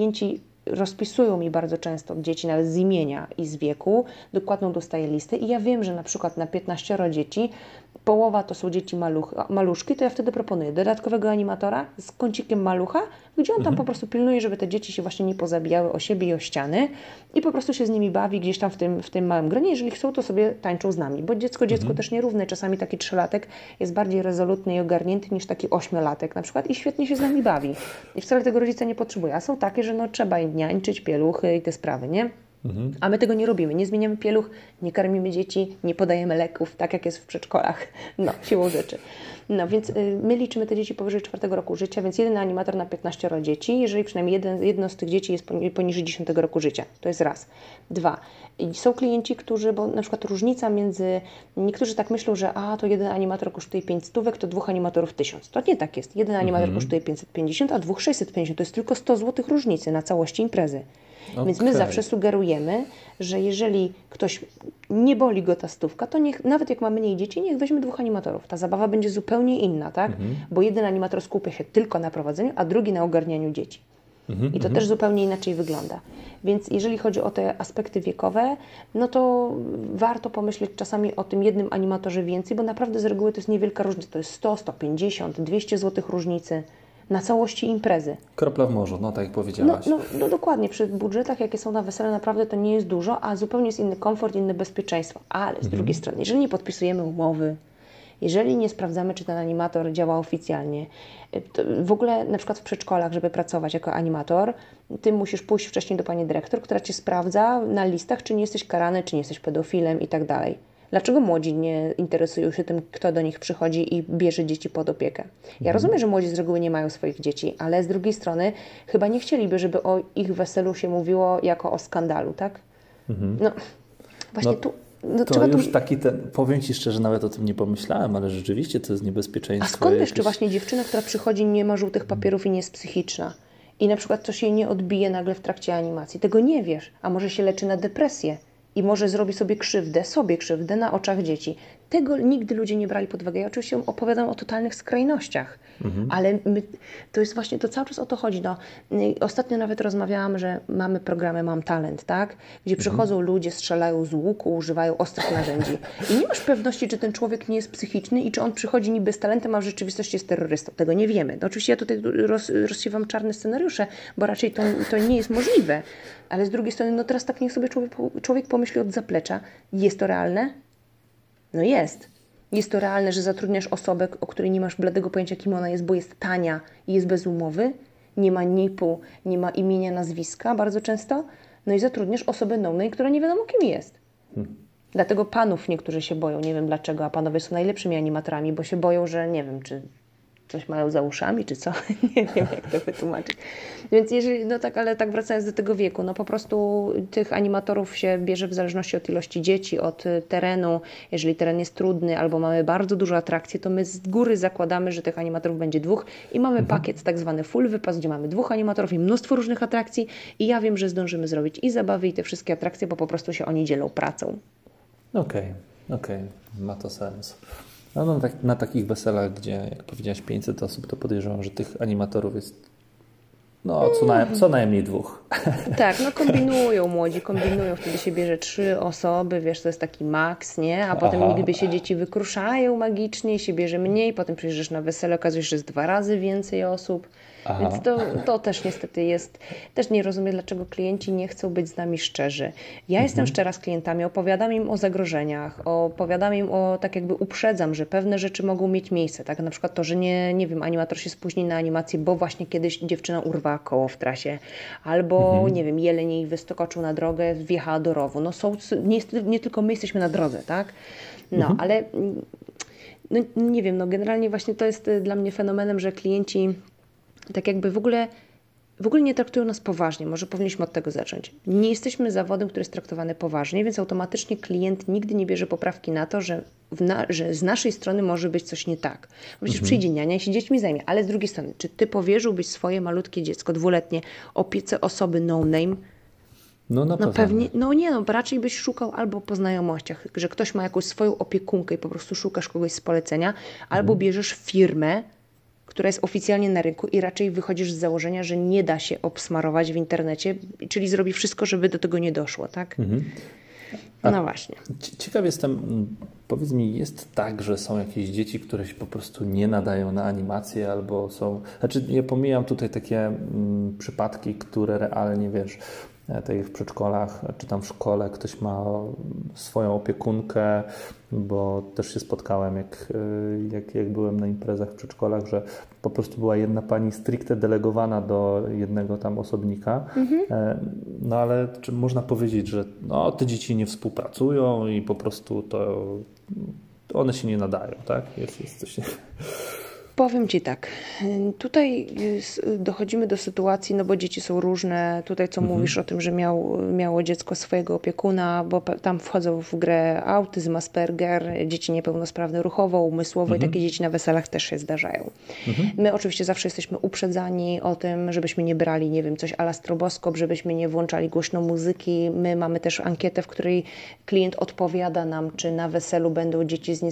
rozpisują mi bardzo często dzieci nawet z imienia i z wieku, dokładną dostaję listę i ja wiem, że na przykład na 15 dzieci połowa to są dzieci maluch, maluszki, to ja wtedy proponuję dodatkowego animatora z kącikiem malucha, gdzie on tam mhm. po prostu pilnuje, żeby te dzieci się właśnie nie pozabijały o siebie i o ściany i po prostu się z nimi bawi gdzieś tam w tym, w tym małym gronie. Jeżeli chcą, to sobie tańczą z nami, bo dziecko dziecko mhm. też nierówne. Czasami taki trzylatek jest bardziej rezolutny i ogarnięty niż taki ośmiolatek na przykład i świetnie się z nami bawi. I wcale tego rodzica nie potrzebuje. A są takie, że no trzeba im niańczyć, pieluchy i te sprawy, nie? Mhm. A my tego nie robimy. Nie zmieniamy pieluch, nie karmimy dzieci, nie podajemy leków, tak jak jest w przedszkolach. No, siłą rzeczy. No więc y, my liczymy te dzieci powyżej czwartego roku życia, więc jeden animator na 15 dzieci, jeżeli przynajmniej jeden, jedno z tych dzieci jest poniżej 10 roku życia. To jest raz. Dwa. I są klienci, którzy, bo na przykład różnica między, niektórzy tak myślą, że a, to jeden animator kosztuje 5 stówek, to dwóch animatorów 1000. To nie tak jest. Jeden animator mhm. kosztuje 550, a dwóch 650. To jest tylko 100 zł różnicy na całości imprezy. Okay. Więc my zawsze sugerujemy, że jeżeli ktoś nie boli go ta stówka, to niech, nawet jak ma mniej dzieci, niech weźmie dwóch animatorów. Ta zabawa będzie zupełnie inna, tak? Mhm. Bo jeden animator skupia się tylko na prowadzeniu, a drugi na ogarnianiu dzieci. Mhm, I to mhm. też zupełnie inaczej wygląda. Więc jeżeli chodzi o te aspekty wiekowe, no to warto pomyśleć czasami o tym jednym animatorze więcej, bo naprawdę z reguły to jest niewielka różnica. To jest 100, 150, 200 zł różnicy na całości imprezy. Kropla w morzu, no tak jak powiedziałaś. No, no, no, dokładnie, przy budżetach, jakie są na wesele, naprawdę to nie jest dużo, a zupełnie jest inny komfort, inne bezpieczeństwo. Ale z mhm. drugiej strony, jeżeli nie podpisujemy umowy, jeżeli nie sprawdzamy, czy ten animator działa oficjalnie, w ogóle na przykład w przedszkolach, żeby pracować jako animator, ty musisz pójść wcześniej do pani dyrektor, która cię sprawdza na listach, czy nie jesteś karany, czy nie jesteś pedofilem i tak dalej. Dlaczego młodzi nie interesują się tym, kto do nich przychodzi i bierze dzieci pod opiekę? Ja mhm. rozumiem, że młodzi z reguły nie mają swoich dzieci, ale z drugiej strony chyba nie chcieliby, żeby o ich weselu się mówiło jako o skandalu, tak? Mhm. No, właśnie no. tu no, to już tu... taki ten, powiem Ci szczerze, nawet o tym nie pomyślałem, ale rzeczywiście to jest niebezpieczeństwo. A skąd jakieś... jeszcze właśnie dziewczyna, która przychodzi, nie ma żółtych papierów i nie jest psychiczna? I na przykład coś jej nie odbije nagle w trakcie animacji. Tego nie wiesz, a może się leczy na depresję i może zrobi sobie krzywdę, sobie krzywdę na oczach dzieci. Tego nigdy ludzie nie brali pod uwagę. Ja oczywiście opowiadam o totalnych skrajnościach, mhm. ale my, to jest właśnie, to cały czas o to chodzi. No, ostatnio nawet rozmawiałam, że mamy programy Mam Talent, tak? Gdzie mhm. przychodzą ludzie, strzelają z łuku, używają ostrych narzędzi. I nie masz pewności, czy ten człowiek nie jest psychiczny i czy on przychodzi niby z talentem, a w rzeczywistości jest terrorystą. Tego nie wiemy. No, oczywiście ja tutaj roz, rozsiewam czarne scenariusze, bo raczej to, to nie jest możliwe. Ale z drugiej strony, no teraz tak niech sobie człowiek, człowiek pomyśli od zaplecza. Jest to realne? No jest. Jest to realne, że zatrudniasz osobę, o której nie masz bladego pojęcia, kim ona jest, bo jest tania i jest bez umowy, nie ma NIP-u, nie ma imienia, nazwiska bardzo często, no i zatrudniasz osobę nową, która nie wiadomo kim jest. Hmm. Dlatego panów niektórzy się boją, nie wiem dlaczego, a panowie są najlepszymi animatorami, bo się boją, że nie wiem, czy coś mają za uszami, czy co? nie wiem, jak to wytłumaczyć. Więc jeżeli, no tak, ale tak wracając do tego wieku, no po prostu tych animatorów się bierze w zależności od ilości dzieci, od y, terenu. Jeżeli teren jest trudny albo mamy bardzo dużo atrakcji, to my z góry zakładamy, że tych animatorów będzie dwóch i mamy mhm. pakiet tak zwany full wypas, gdzie mamy dwóch animatorów i mnóstwo różnych atrakcji i ja wiem, że zdążymy zrobić i zabawy i te wszystkie atrakcje, bo po prostu się oni dzielą pracą. Okej, okay, okej, okay. ma to sens. No, no tak, na takich weselach, gdzie, jak powiedziałaś, 500 osób, to podejrzewam, że tych animatorów jest no, co, na, co najmniej dwóch. Tak, no kombinują młodzi, kombinują, wtedy się bierze trzy osoby, wiesz, to jest taki maks, nie? A potem Aha. niby się dzieci wykruszają magicznie, się bierze mniej, potem przyjeżdżasz na wesele, okazuje się, że jest dwa razy więcej osób. Aha. Więc to, to też niestety jest, też nie rozumiem, dlaczego klienci nie chcą być z nami szczerzy. Ja mhm. jestem szczera z klientami, opowiadam im o zagrożeniach, opowiadam im o, tak jakby uprzedzam, że pewne rzeczy mogą mieć miejsce, tak? Na przykład to, że nie, nie wiem, animator się spóźni na animację, bo właśnie kiedyś dziewczyna urwała koło w trasie, albo, mhm. nie wiem, jeleń jej wystokoczył na drogę, wjechała do rowu. No są, nie, nie tylko my jesteśmy na drodze, tak? No, mhm. ale no, nie wiem, no generalnie właśnie to jest dla mnie fenomenem, że klienci tak jakby w ogóle, w ogóle nie traktują nas poważnie. Może powinniśmy od tego zacząć. Nie jesteśmy zawodem, który jest traktowany poważnie, więc automatycznie klient nigdy nie bierze poprawki na to, że, na, że z naszej strony może być coś nie tak. Przecież mhm. przyjdzie niania i się dziećmi zajmie. Ale z drugiej strony, czy ty powierzyłbyś swoje malutkie dziecko dwuletnie opiece osoby no name, no na no pewnie, no nie no, raczej byś szukał albo po znajomościach, że ktoś ma jakąś swoją opiekunkę i po prostu szukasz kogoś z polecenia, albo mhm. bierzesz firmę, która jest oficjalnie na rynku i raczej wychodzisz z założenia, że nie da się obsmarować w internecie, czyli zrobi wszystko, żeby do tego nie doszło, tak? Mhm. no właśnie. Ciekaw jestem, powiedz mi, jest tak, że są jakieś dzieci, które się po prostu nie nadają na animację albo są... Znaczy, ja pomijam tutaj takie mm, przypadki, które realnie, wiesz, tej w przedszkolach, czy tam w szkole ktoś ma swoją opiekunkę, bo też się spotkałem, jak, e, jak, jak byłem na imprezach w przedszkolach, że po prostu była jedna pani stricte delegowana do jednego tam osobnika. Mhm. E, no ale czy można powiedzieć, że no, te dzieci nie współpracują i po prostu to one się nie nadają, tak? Jest, jest coś... Powiem Ci tak, tutaj dochodzimy do sytuacji, no bo dzieci są różne, tutaj co mhm. mówisz o tym, że miał, miało dziecko swojego opiekuna, bo tam wchodzą w grę autyzm, Asperger, dzieci niepełnosprawne ruchowo, umysłowo mhm. i takie dzieci na weselach też się zdarzają. Mhm. My oczywiście zawsze jesteśmy uprzedzani o tym, żebyśmy nie brali, nie wiem, coś ala stroboskop, żebyśmy nie włączali głośno muzyki. My mamy też ankietę, w której klient odpowiada nam, czy na weselu będą dzieci z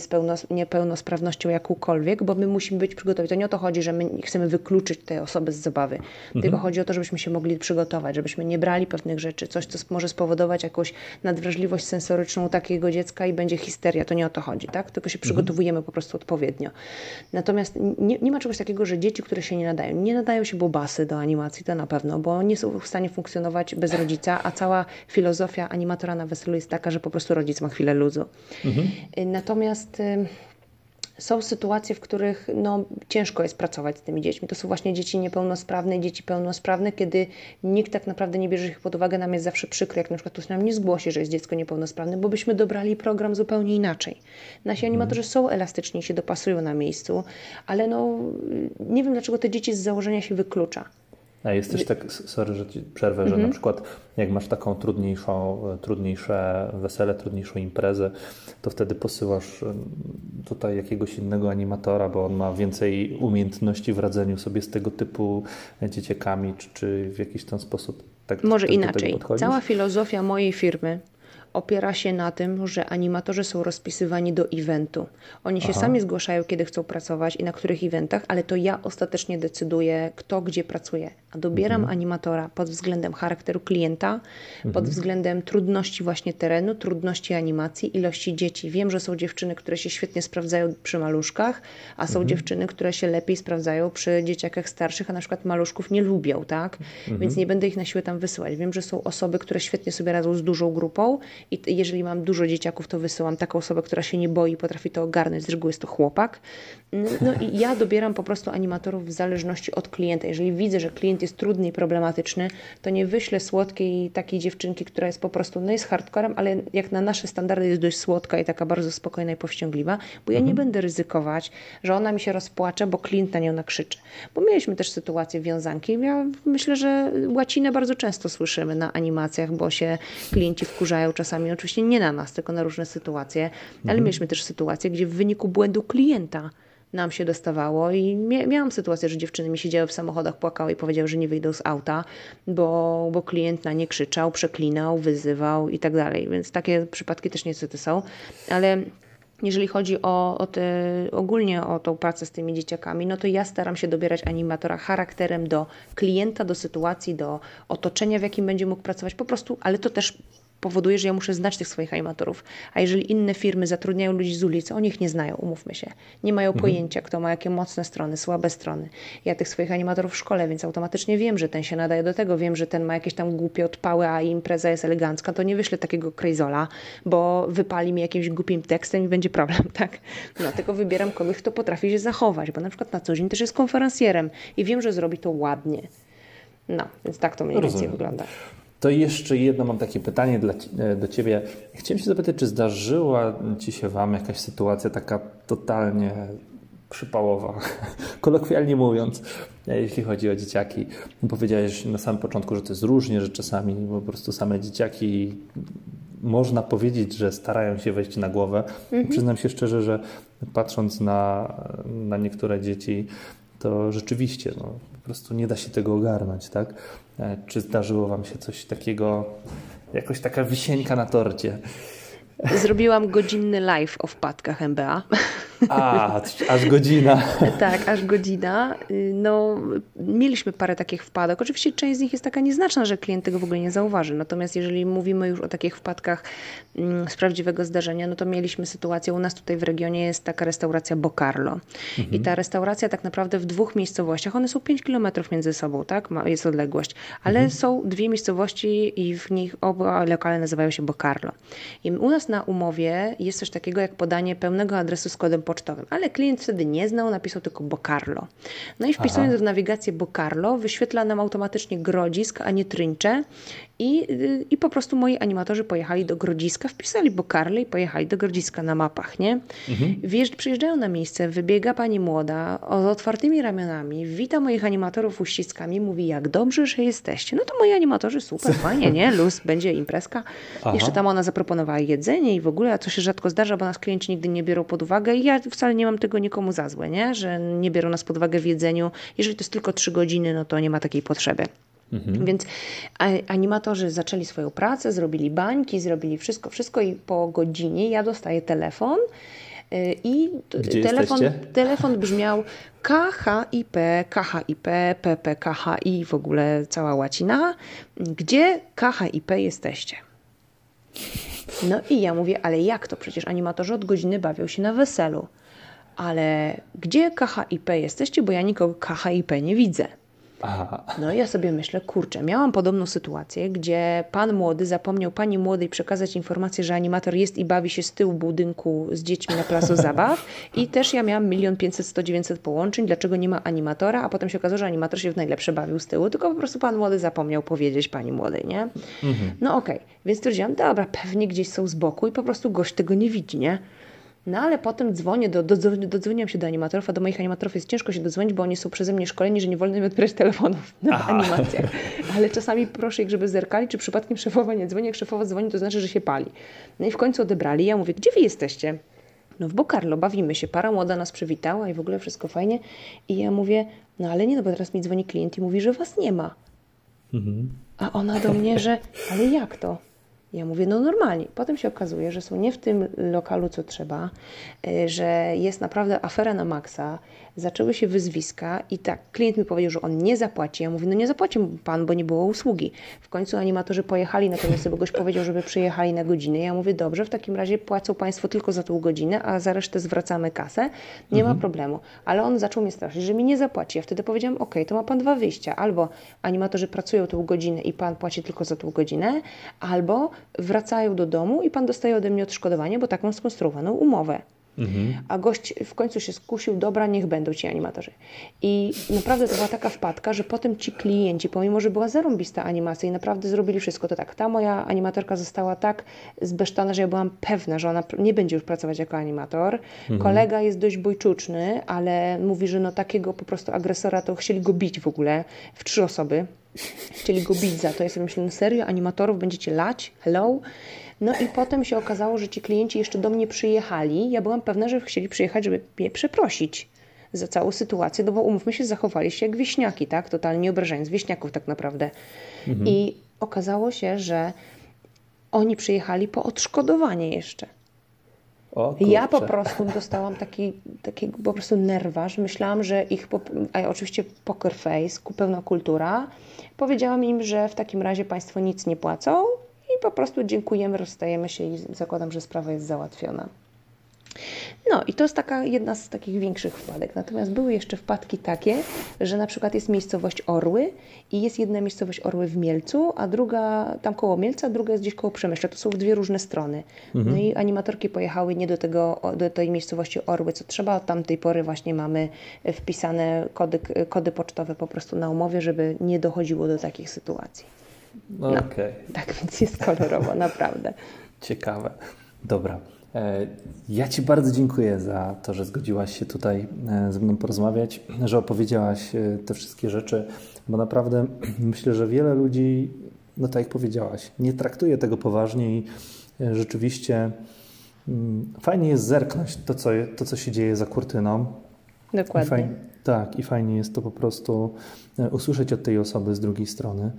niepełnosprawnością jakąkolwiek, bo my musimy być przygotować. To nie o to chodzi, że my chcemy wykluczyć te osoby z zabawy, mhm. tylko chodzi o to, żebyśmy się mogli przygotować, żebyśmy nie brali pewnych rzeczy, coś, co może spowodować jakąś nadwrażliwość sensoryczną takiego dziecka i będzie histeria. To nie o to chodzi, tak? Tylko się mhm. przygotowujemy po prostu odpowiednio. Natomiast nie, nie ma czegoś takiego, że dzieci, które się nie nadają, nie nadają się bobasy do animacji, to na pewno, bo nie są w stanie funkcjonować bez rodzica, a cała filozofia animatora na weselu jest taka, że po prostu rodzic ma chwilę luzu. Mhm. Natomiast są sytuacje, w których no, ciężko jest pracować z tymi dziećmi. To są właśnie dzieci niepełnosprawne, dzieci pełnosprawne, kiedy nikt tak naprawdę nie bierze ich pod uwagę. Nam jest zawsze przykro, jak na przykład ktoś nam nie zgłosi, że jest dziecko niepełnosprawne, bo byśmy dobrali program zupełnie inaczej. Nasi mhm. animatorzy są elastyczni, się dopasują na miejscu, ale no, nie wiem, dlaczego te dzieci z założenia się wyklucza. A jest też tak, sorry, że ci przerwę, że na mhm. przykład jak masz taką trudniejszą, trudniejsze wesele, trudniejszą imprezę, to wtedy posyłasz tutaj jakiegoś innego animatora, bo on ma więcej umiejętności w radzeniu sobie z tego typu dzieciakami, czy, czy w jakiś ten sposób tak Może inaczej. Cała filozofia mojej firmy opiera się na tym, że animatorzy są rozpisywani do eventu. Oni się Aha. sami zgłaszają, kiedy chcą pracować i na których eventach, ale to ja ostatecznie decyduję, kto gdzie pracuje. A dobieram mhm. animatora pod względem charakteru klienta, mhm. pod względem trudności właśnie terenu, trudności animacji, ilości dzieci. Wiem, że są dziewczyny, które się świetnie sprawdzają przy maluszkach, a są mhm. dziewczyny, które się lepiej sprawdzają przy dzieciakach starszych, a na przykład maluszków nie lubią, tak? Mhm. Więc nie będę ich na siłę tam wysyłać. Wiem, że są osoby, które świetnie sobie radzą z dużą grupą i jeżeli mam dużo dzieciaków, to wysyłam taką osobę, która się nie boi, potrafi to ogarnąć. Z reguły jest to chłopak. No i ja dobieram po prostu animatorów w zależności od klienta. Jeżeli widzę, że klient jest trudny i problematyczny, to nie wyślę słodkiej takiej dziewczynki, która jest po prostu, no jest hardcorem, ale jak na nasze standardy jest dość słodka i taka bardzo spokojna i powściągliwa, bo ja nie mhm. będę ryzykować, że ona mi się rozpłacze, bo klient na nią nakrzyczy. Bo mieliśmy też sytuację wiązanki. Ja myślę, że łacinę bardzo często słyszymy na animacjach, bo się klienci wkurzają czasami, oczywiście nie na nas, tylko na różne sytuacje, ale mhm. mieliśmy też sytuacje, gdzie w wyniku błędu klienta nam się dostawało i miałam sytuację, że dziewczyny mi siedziały w samochodach, płakały i powiedziały, że nie wyjdą z auta, bo, bo klient na nie krzyczał, przeklinał, wyzywał i tak dalej. Więc takie przypadki też niestety są, ale jeżeli chodzi o, o te, ogólnie o tą pracę z tymi dzieciakami, no to ja staram się dobierać animatora charakterem do klienta, do sytuacji, do otoczenia, w jakim będzie mógł pracować, po prostu, ale to też powoduje, że ja muszę znać tych swoich animatorów. A jeżeli inne firmy zatrudniają ludzi z ulicy, oni ich nie znają, umówmy się. Nie mają mhm. pojęcia, kto ma jakie mocne strony, słabe strony. Ja tych swoich animatorów w szkole, więc automatycznie wiem, że ten się nadaje do tego, wiem, że ten ma jakieś tam głupie odpały, a impreza jest elegancka, to nie wyślę takiego krejzola, bo wypali mi jakimś głupim tekstem i będzie problem, tak? Dlatego wybieram kogoś, kto potrafi się zachować, bo na przykład na co dzień też jest konferencjerem i wiem, że zrobi to ładnie. No, więc tak to mniej więcej Rozumiem. wygląda. To jeszcze jedno mam takie pytanie dla, e, do Ciebie. Chciałem się zapytać, czy zdarzyła Ci się Wam jakaś sytuacja taka totalnie przypałowa, kolokwialnie mówiąc, e, jeśli chodzi o dzieciaki. Powiedziałeś na samym początku, że to jest różnie, że czasami po prostu same dzieciaki można powiedzieć, że starają się wejść na głowę. Mhm. Przyznam się szczerze, że patrząc na, na niektóre dzieci, to rzeczywiście no, po prostu nie da się tego ogarnąć, tak? E, czy zdarzyło Wam się coś takiego, jakoś taka wisienka na torcie? Zrobiłam godzinny live o wpadkach MBA. A, aż godzina. tak, aż godzina. No, mieliśmy parę takich wpadek. Oczywiście część z nich jest taka nieznaczna, że klient tego w ogóle nie zauważy. Natomiast jeżeli mówimy już o takich wpadkach mm, z prawdziwego zdarzenia, no to mieliśmy sytuację, u nas tutaj w regionie jest taka restauracja Bocarlo. Mhm. I ta restauracja tak naprawdę w dwóch miejscowościach, one są 5 kilometrów między sobą, tak? Jest odległość. Ale mhm. są dwie miejscowości i w nich oba lokale nazywają się Bocarlo. I u nas na umowie jest coś takiego jak podanie pełnego adresu z kodem pocztowym, ale klient wtedy nie znał, napisał tylko Bocarlo. No i wpisując Aha. w nawigację Bocarlo wyświetla nam automatycznie Grodzisk, a nie Tryncze i, y, I po prostu moi animatorzy pojechali do Grodziska, wpisali Bokarle i pojechali do Grodziska na mapach, nie? Mhm. Wjeżdż, przyjeżdżają na miejsce, wybiega pani młoda z otwartymi ramionami, wita moich animatorów uściskami, mówi jak dobrze, że jesteście. No to moi animatorzy super, fajnie, nie? Luz, będzie imprezka. Aha. Jeszcze tam ona zaproponowała jedzenie i w ogóle, co się rzadko zdarza, bo nas klienci nigdy nie biorą pod uwagę i ja wcale nie mam tego nikomu za złe, nie? Że nie biorą nas pod uwagę w jedzeniu. Jeżeli to jest tylko trzy godziny, no to nie ma takiej potrzeby. Mhm. Więc animatorzy zaczęli swoją pracę, zrobili bańki, zrobili wszystko, wszystko i po godzinie ja dostaję telefon I Gdzie telefon, jesteście? telefon brzmiał KHIP, KHIP, PPKHI, w ogóle cała łacina. Gdzie KHIP jesteście? No i ja mówię, ale jak to? Przecież animatorzy od godziny bawią się na weselu. Ale gdzie KHIP jesteście? Bo ja nikogo KHIP nie widzę. Aha. No i ja sobie myślę, kurczę, miałam podobną sytuację, gdzie pan młody zapomniał pani młodej przekazać informację, że animator jest i bawi się z tyłu budynku z dziećmi na placu zabaw i też ja miałam milion pięćset, sto dziewięćset połączeń, dlaczego nie ma animatora, a potem się okazało, że animator się w najlepsze bawił z tyłu, tylko po prostu pan młody zapomniał powiedzieć pani młodej, nie? Mhm. No okej, okay. więc stwierdziłam, dobra, pewnie gdzieś są z boku i po prostu gość tego nie widzi, nie? No ale potem dzwonię, do, do, dodzwoniłam się do animatorów, a do moich animatorów jest ciężko się dodzwonić, bo oni są przeze mnie szkoleni, że nie wolno im odbierać telefonów na Aha. animacjach. Ale czasami proszę ich, żeby zerkali, czy przypadkiem szefowa nie dzwoni. Jak szefowa dzwoni, to znaczy, że się pali. No i w końcu odebrali. Ja mówię, gdzie wy jesteście? No w Bokarlo, bawimy się. Para młoda nas przywitała i w ogóle wszystko fajnie. I ja mówię, no ale nie, no bo teraz mi dzwoni klient i mówi, że was nie ma. Mhm. A ona do mnie, że ale jak to? Ja mówię, no normalnie. Potem się okazuje, że są nie w tym lokalu, co trzeba, y, że jest naprawdę afera na maksa, zaczęły się wyzwiska i tak, klient mi powiedział, że on nie zapłaci. Ja mówię, no nie zapłaci pan, bo nie było usługi. W końcu animatorzy pojechali, natomiast goś powiedział, żeby przyjechali na godzinę. Ja mówię, dobrze, w takim razie płacą państwo tylko za tą godzinę, a za resztę zwracamy kasę. Nie mhm. ma problemu. Ale on zaczął mnie straszyć, że mi nie zapłaci. Ja wtedy powiedziałam, ok, to ma pan dwa wyjścia. Albo animatorzy pracują tą godzinę i pan płaci tylko za tą godzinę, albo wracają do domu i pan dostaje ode mnie odszkodowanie, bo taką skonstruowaną umowę. Mhm. A gość w końcu się skusił, dobra, niech będą ci animatorzy. I naprawdę to była taka wpadka, że potem ci klienci, pomimo, że była zarąbista animacja i naprawdę zrobili wszystko, to tak, ta moja animatorka została tak zbesztana, że ja byłam pewna, że ona nie będzie już pracować jako animator. Mhm. Kolega jest dość bojczuczny, ale mówi, że no takiego po prostu agresora to chcieli go bić w ogóle w trzy osoby. Chcieli go bić za to. Ja sobie myślę, no serio, animatorów będziecie lać? Hello? No i potem się okazało, że ci klienci jeszcze do mnie przyjechali. Ja byłam pewna, że chcieli przyjechać, żeby mnie przeprosić za całą sytuację, no bo umówmy się, zachowali się jak wieśniaki, tak? Totalnie obrażając wieśniaków tak naprawdę. Mhm. I okazało się, że oni przyjechali po odszkodowanie jeszcze. O, ja po prostu dostałam taki, taki po prostu nerważ. Myślałam, że ich, a oczywiście poker face, pełna kultura. Powiedziałam im, że w takim razie Państwo nic nie płacą, i po prostu dziękujemy, rozstajemy się i zakładam, że sprawa jest załatwiona. No i to jest taka jedna z takich większych wpadek. Natomiast były jeszcze wpadki takie, że na przykład jest miejscowość Orły i jest jedna miejscowość Orły w Mielcu, a druga tam koło Mielca, a druga jest gdzieś koło Przemyśla. To są dwie różne strony. Mhm. No i animatorki pojechały nie do, tego, do tej miejscowości Orły, co trzeba. Od tamtej pory właśnie mamy wpisane kody, kody pocztowe po prostu na umowie, żeby nie dochodziło do takich sytuacji. No, no, okay. Tak więc jest kolorowo, naprawdę. Ciekawe. Dobra. E, ja Ci bardzo dziękuję za to, że zgodziłaś się tutaj e, ze mną porozmawiać, że opowiedziałaś e, te wszystkie rzeczy, bo naprawdę myślę, że wiele ludzi, no tak jak powiedziałaś, nie traktuje tego poważnie i rzeczywiście mm, fajnie jest zerknąć to, co, to, co się dzieje za kurtyną. Dokładnie. I fajnie, tak, i fajnie jest to po prostu usłyszeć od tej osoby z drugiej strony.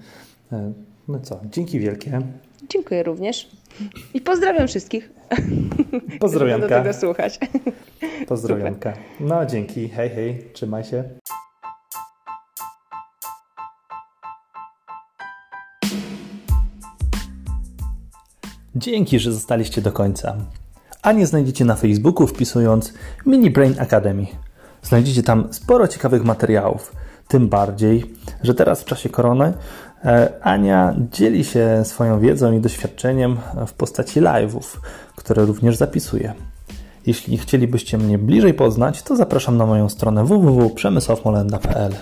No co, dzięki wielkie. Dziękuję również. I pozdrawiam wszystkich. Pozdrowianka. do tego słuchać. Pozdrowianka. No dzięki. Hej, hej. Trzymaj się. Dzięki, że zostaliście do końca. A nie znajdziecie na Facebooku wpisując Mini Brain Academy. Znajdziecie tam sporo ciekawych materiałów. Tym bardziej, że teraz w czasie korony Ania dzieli się swoją wiedzą i doświadczeniem w postaci live'ów, które również zapisuje. Jeśli chcielibyście mnie bliżej poznać, to zapraszam na moją stronę www.przemysławmolenda.pl.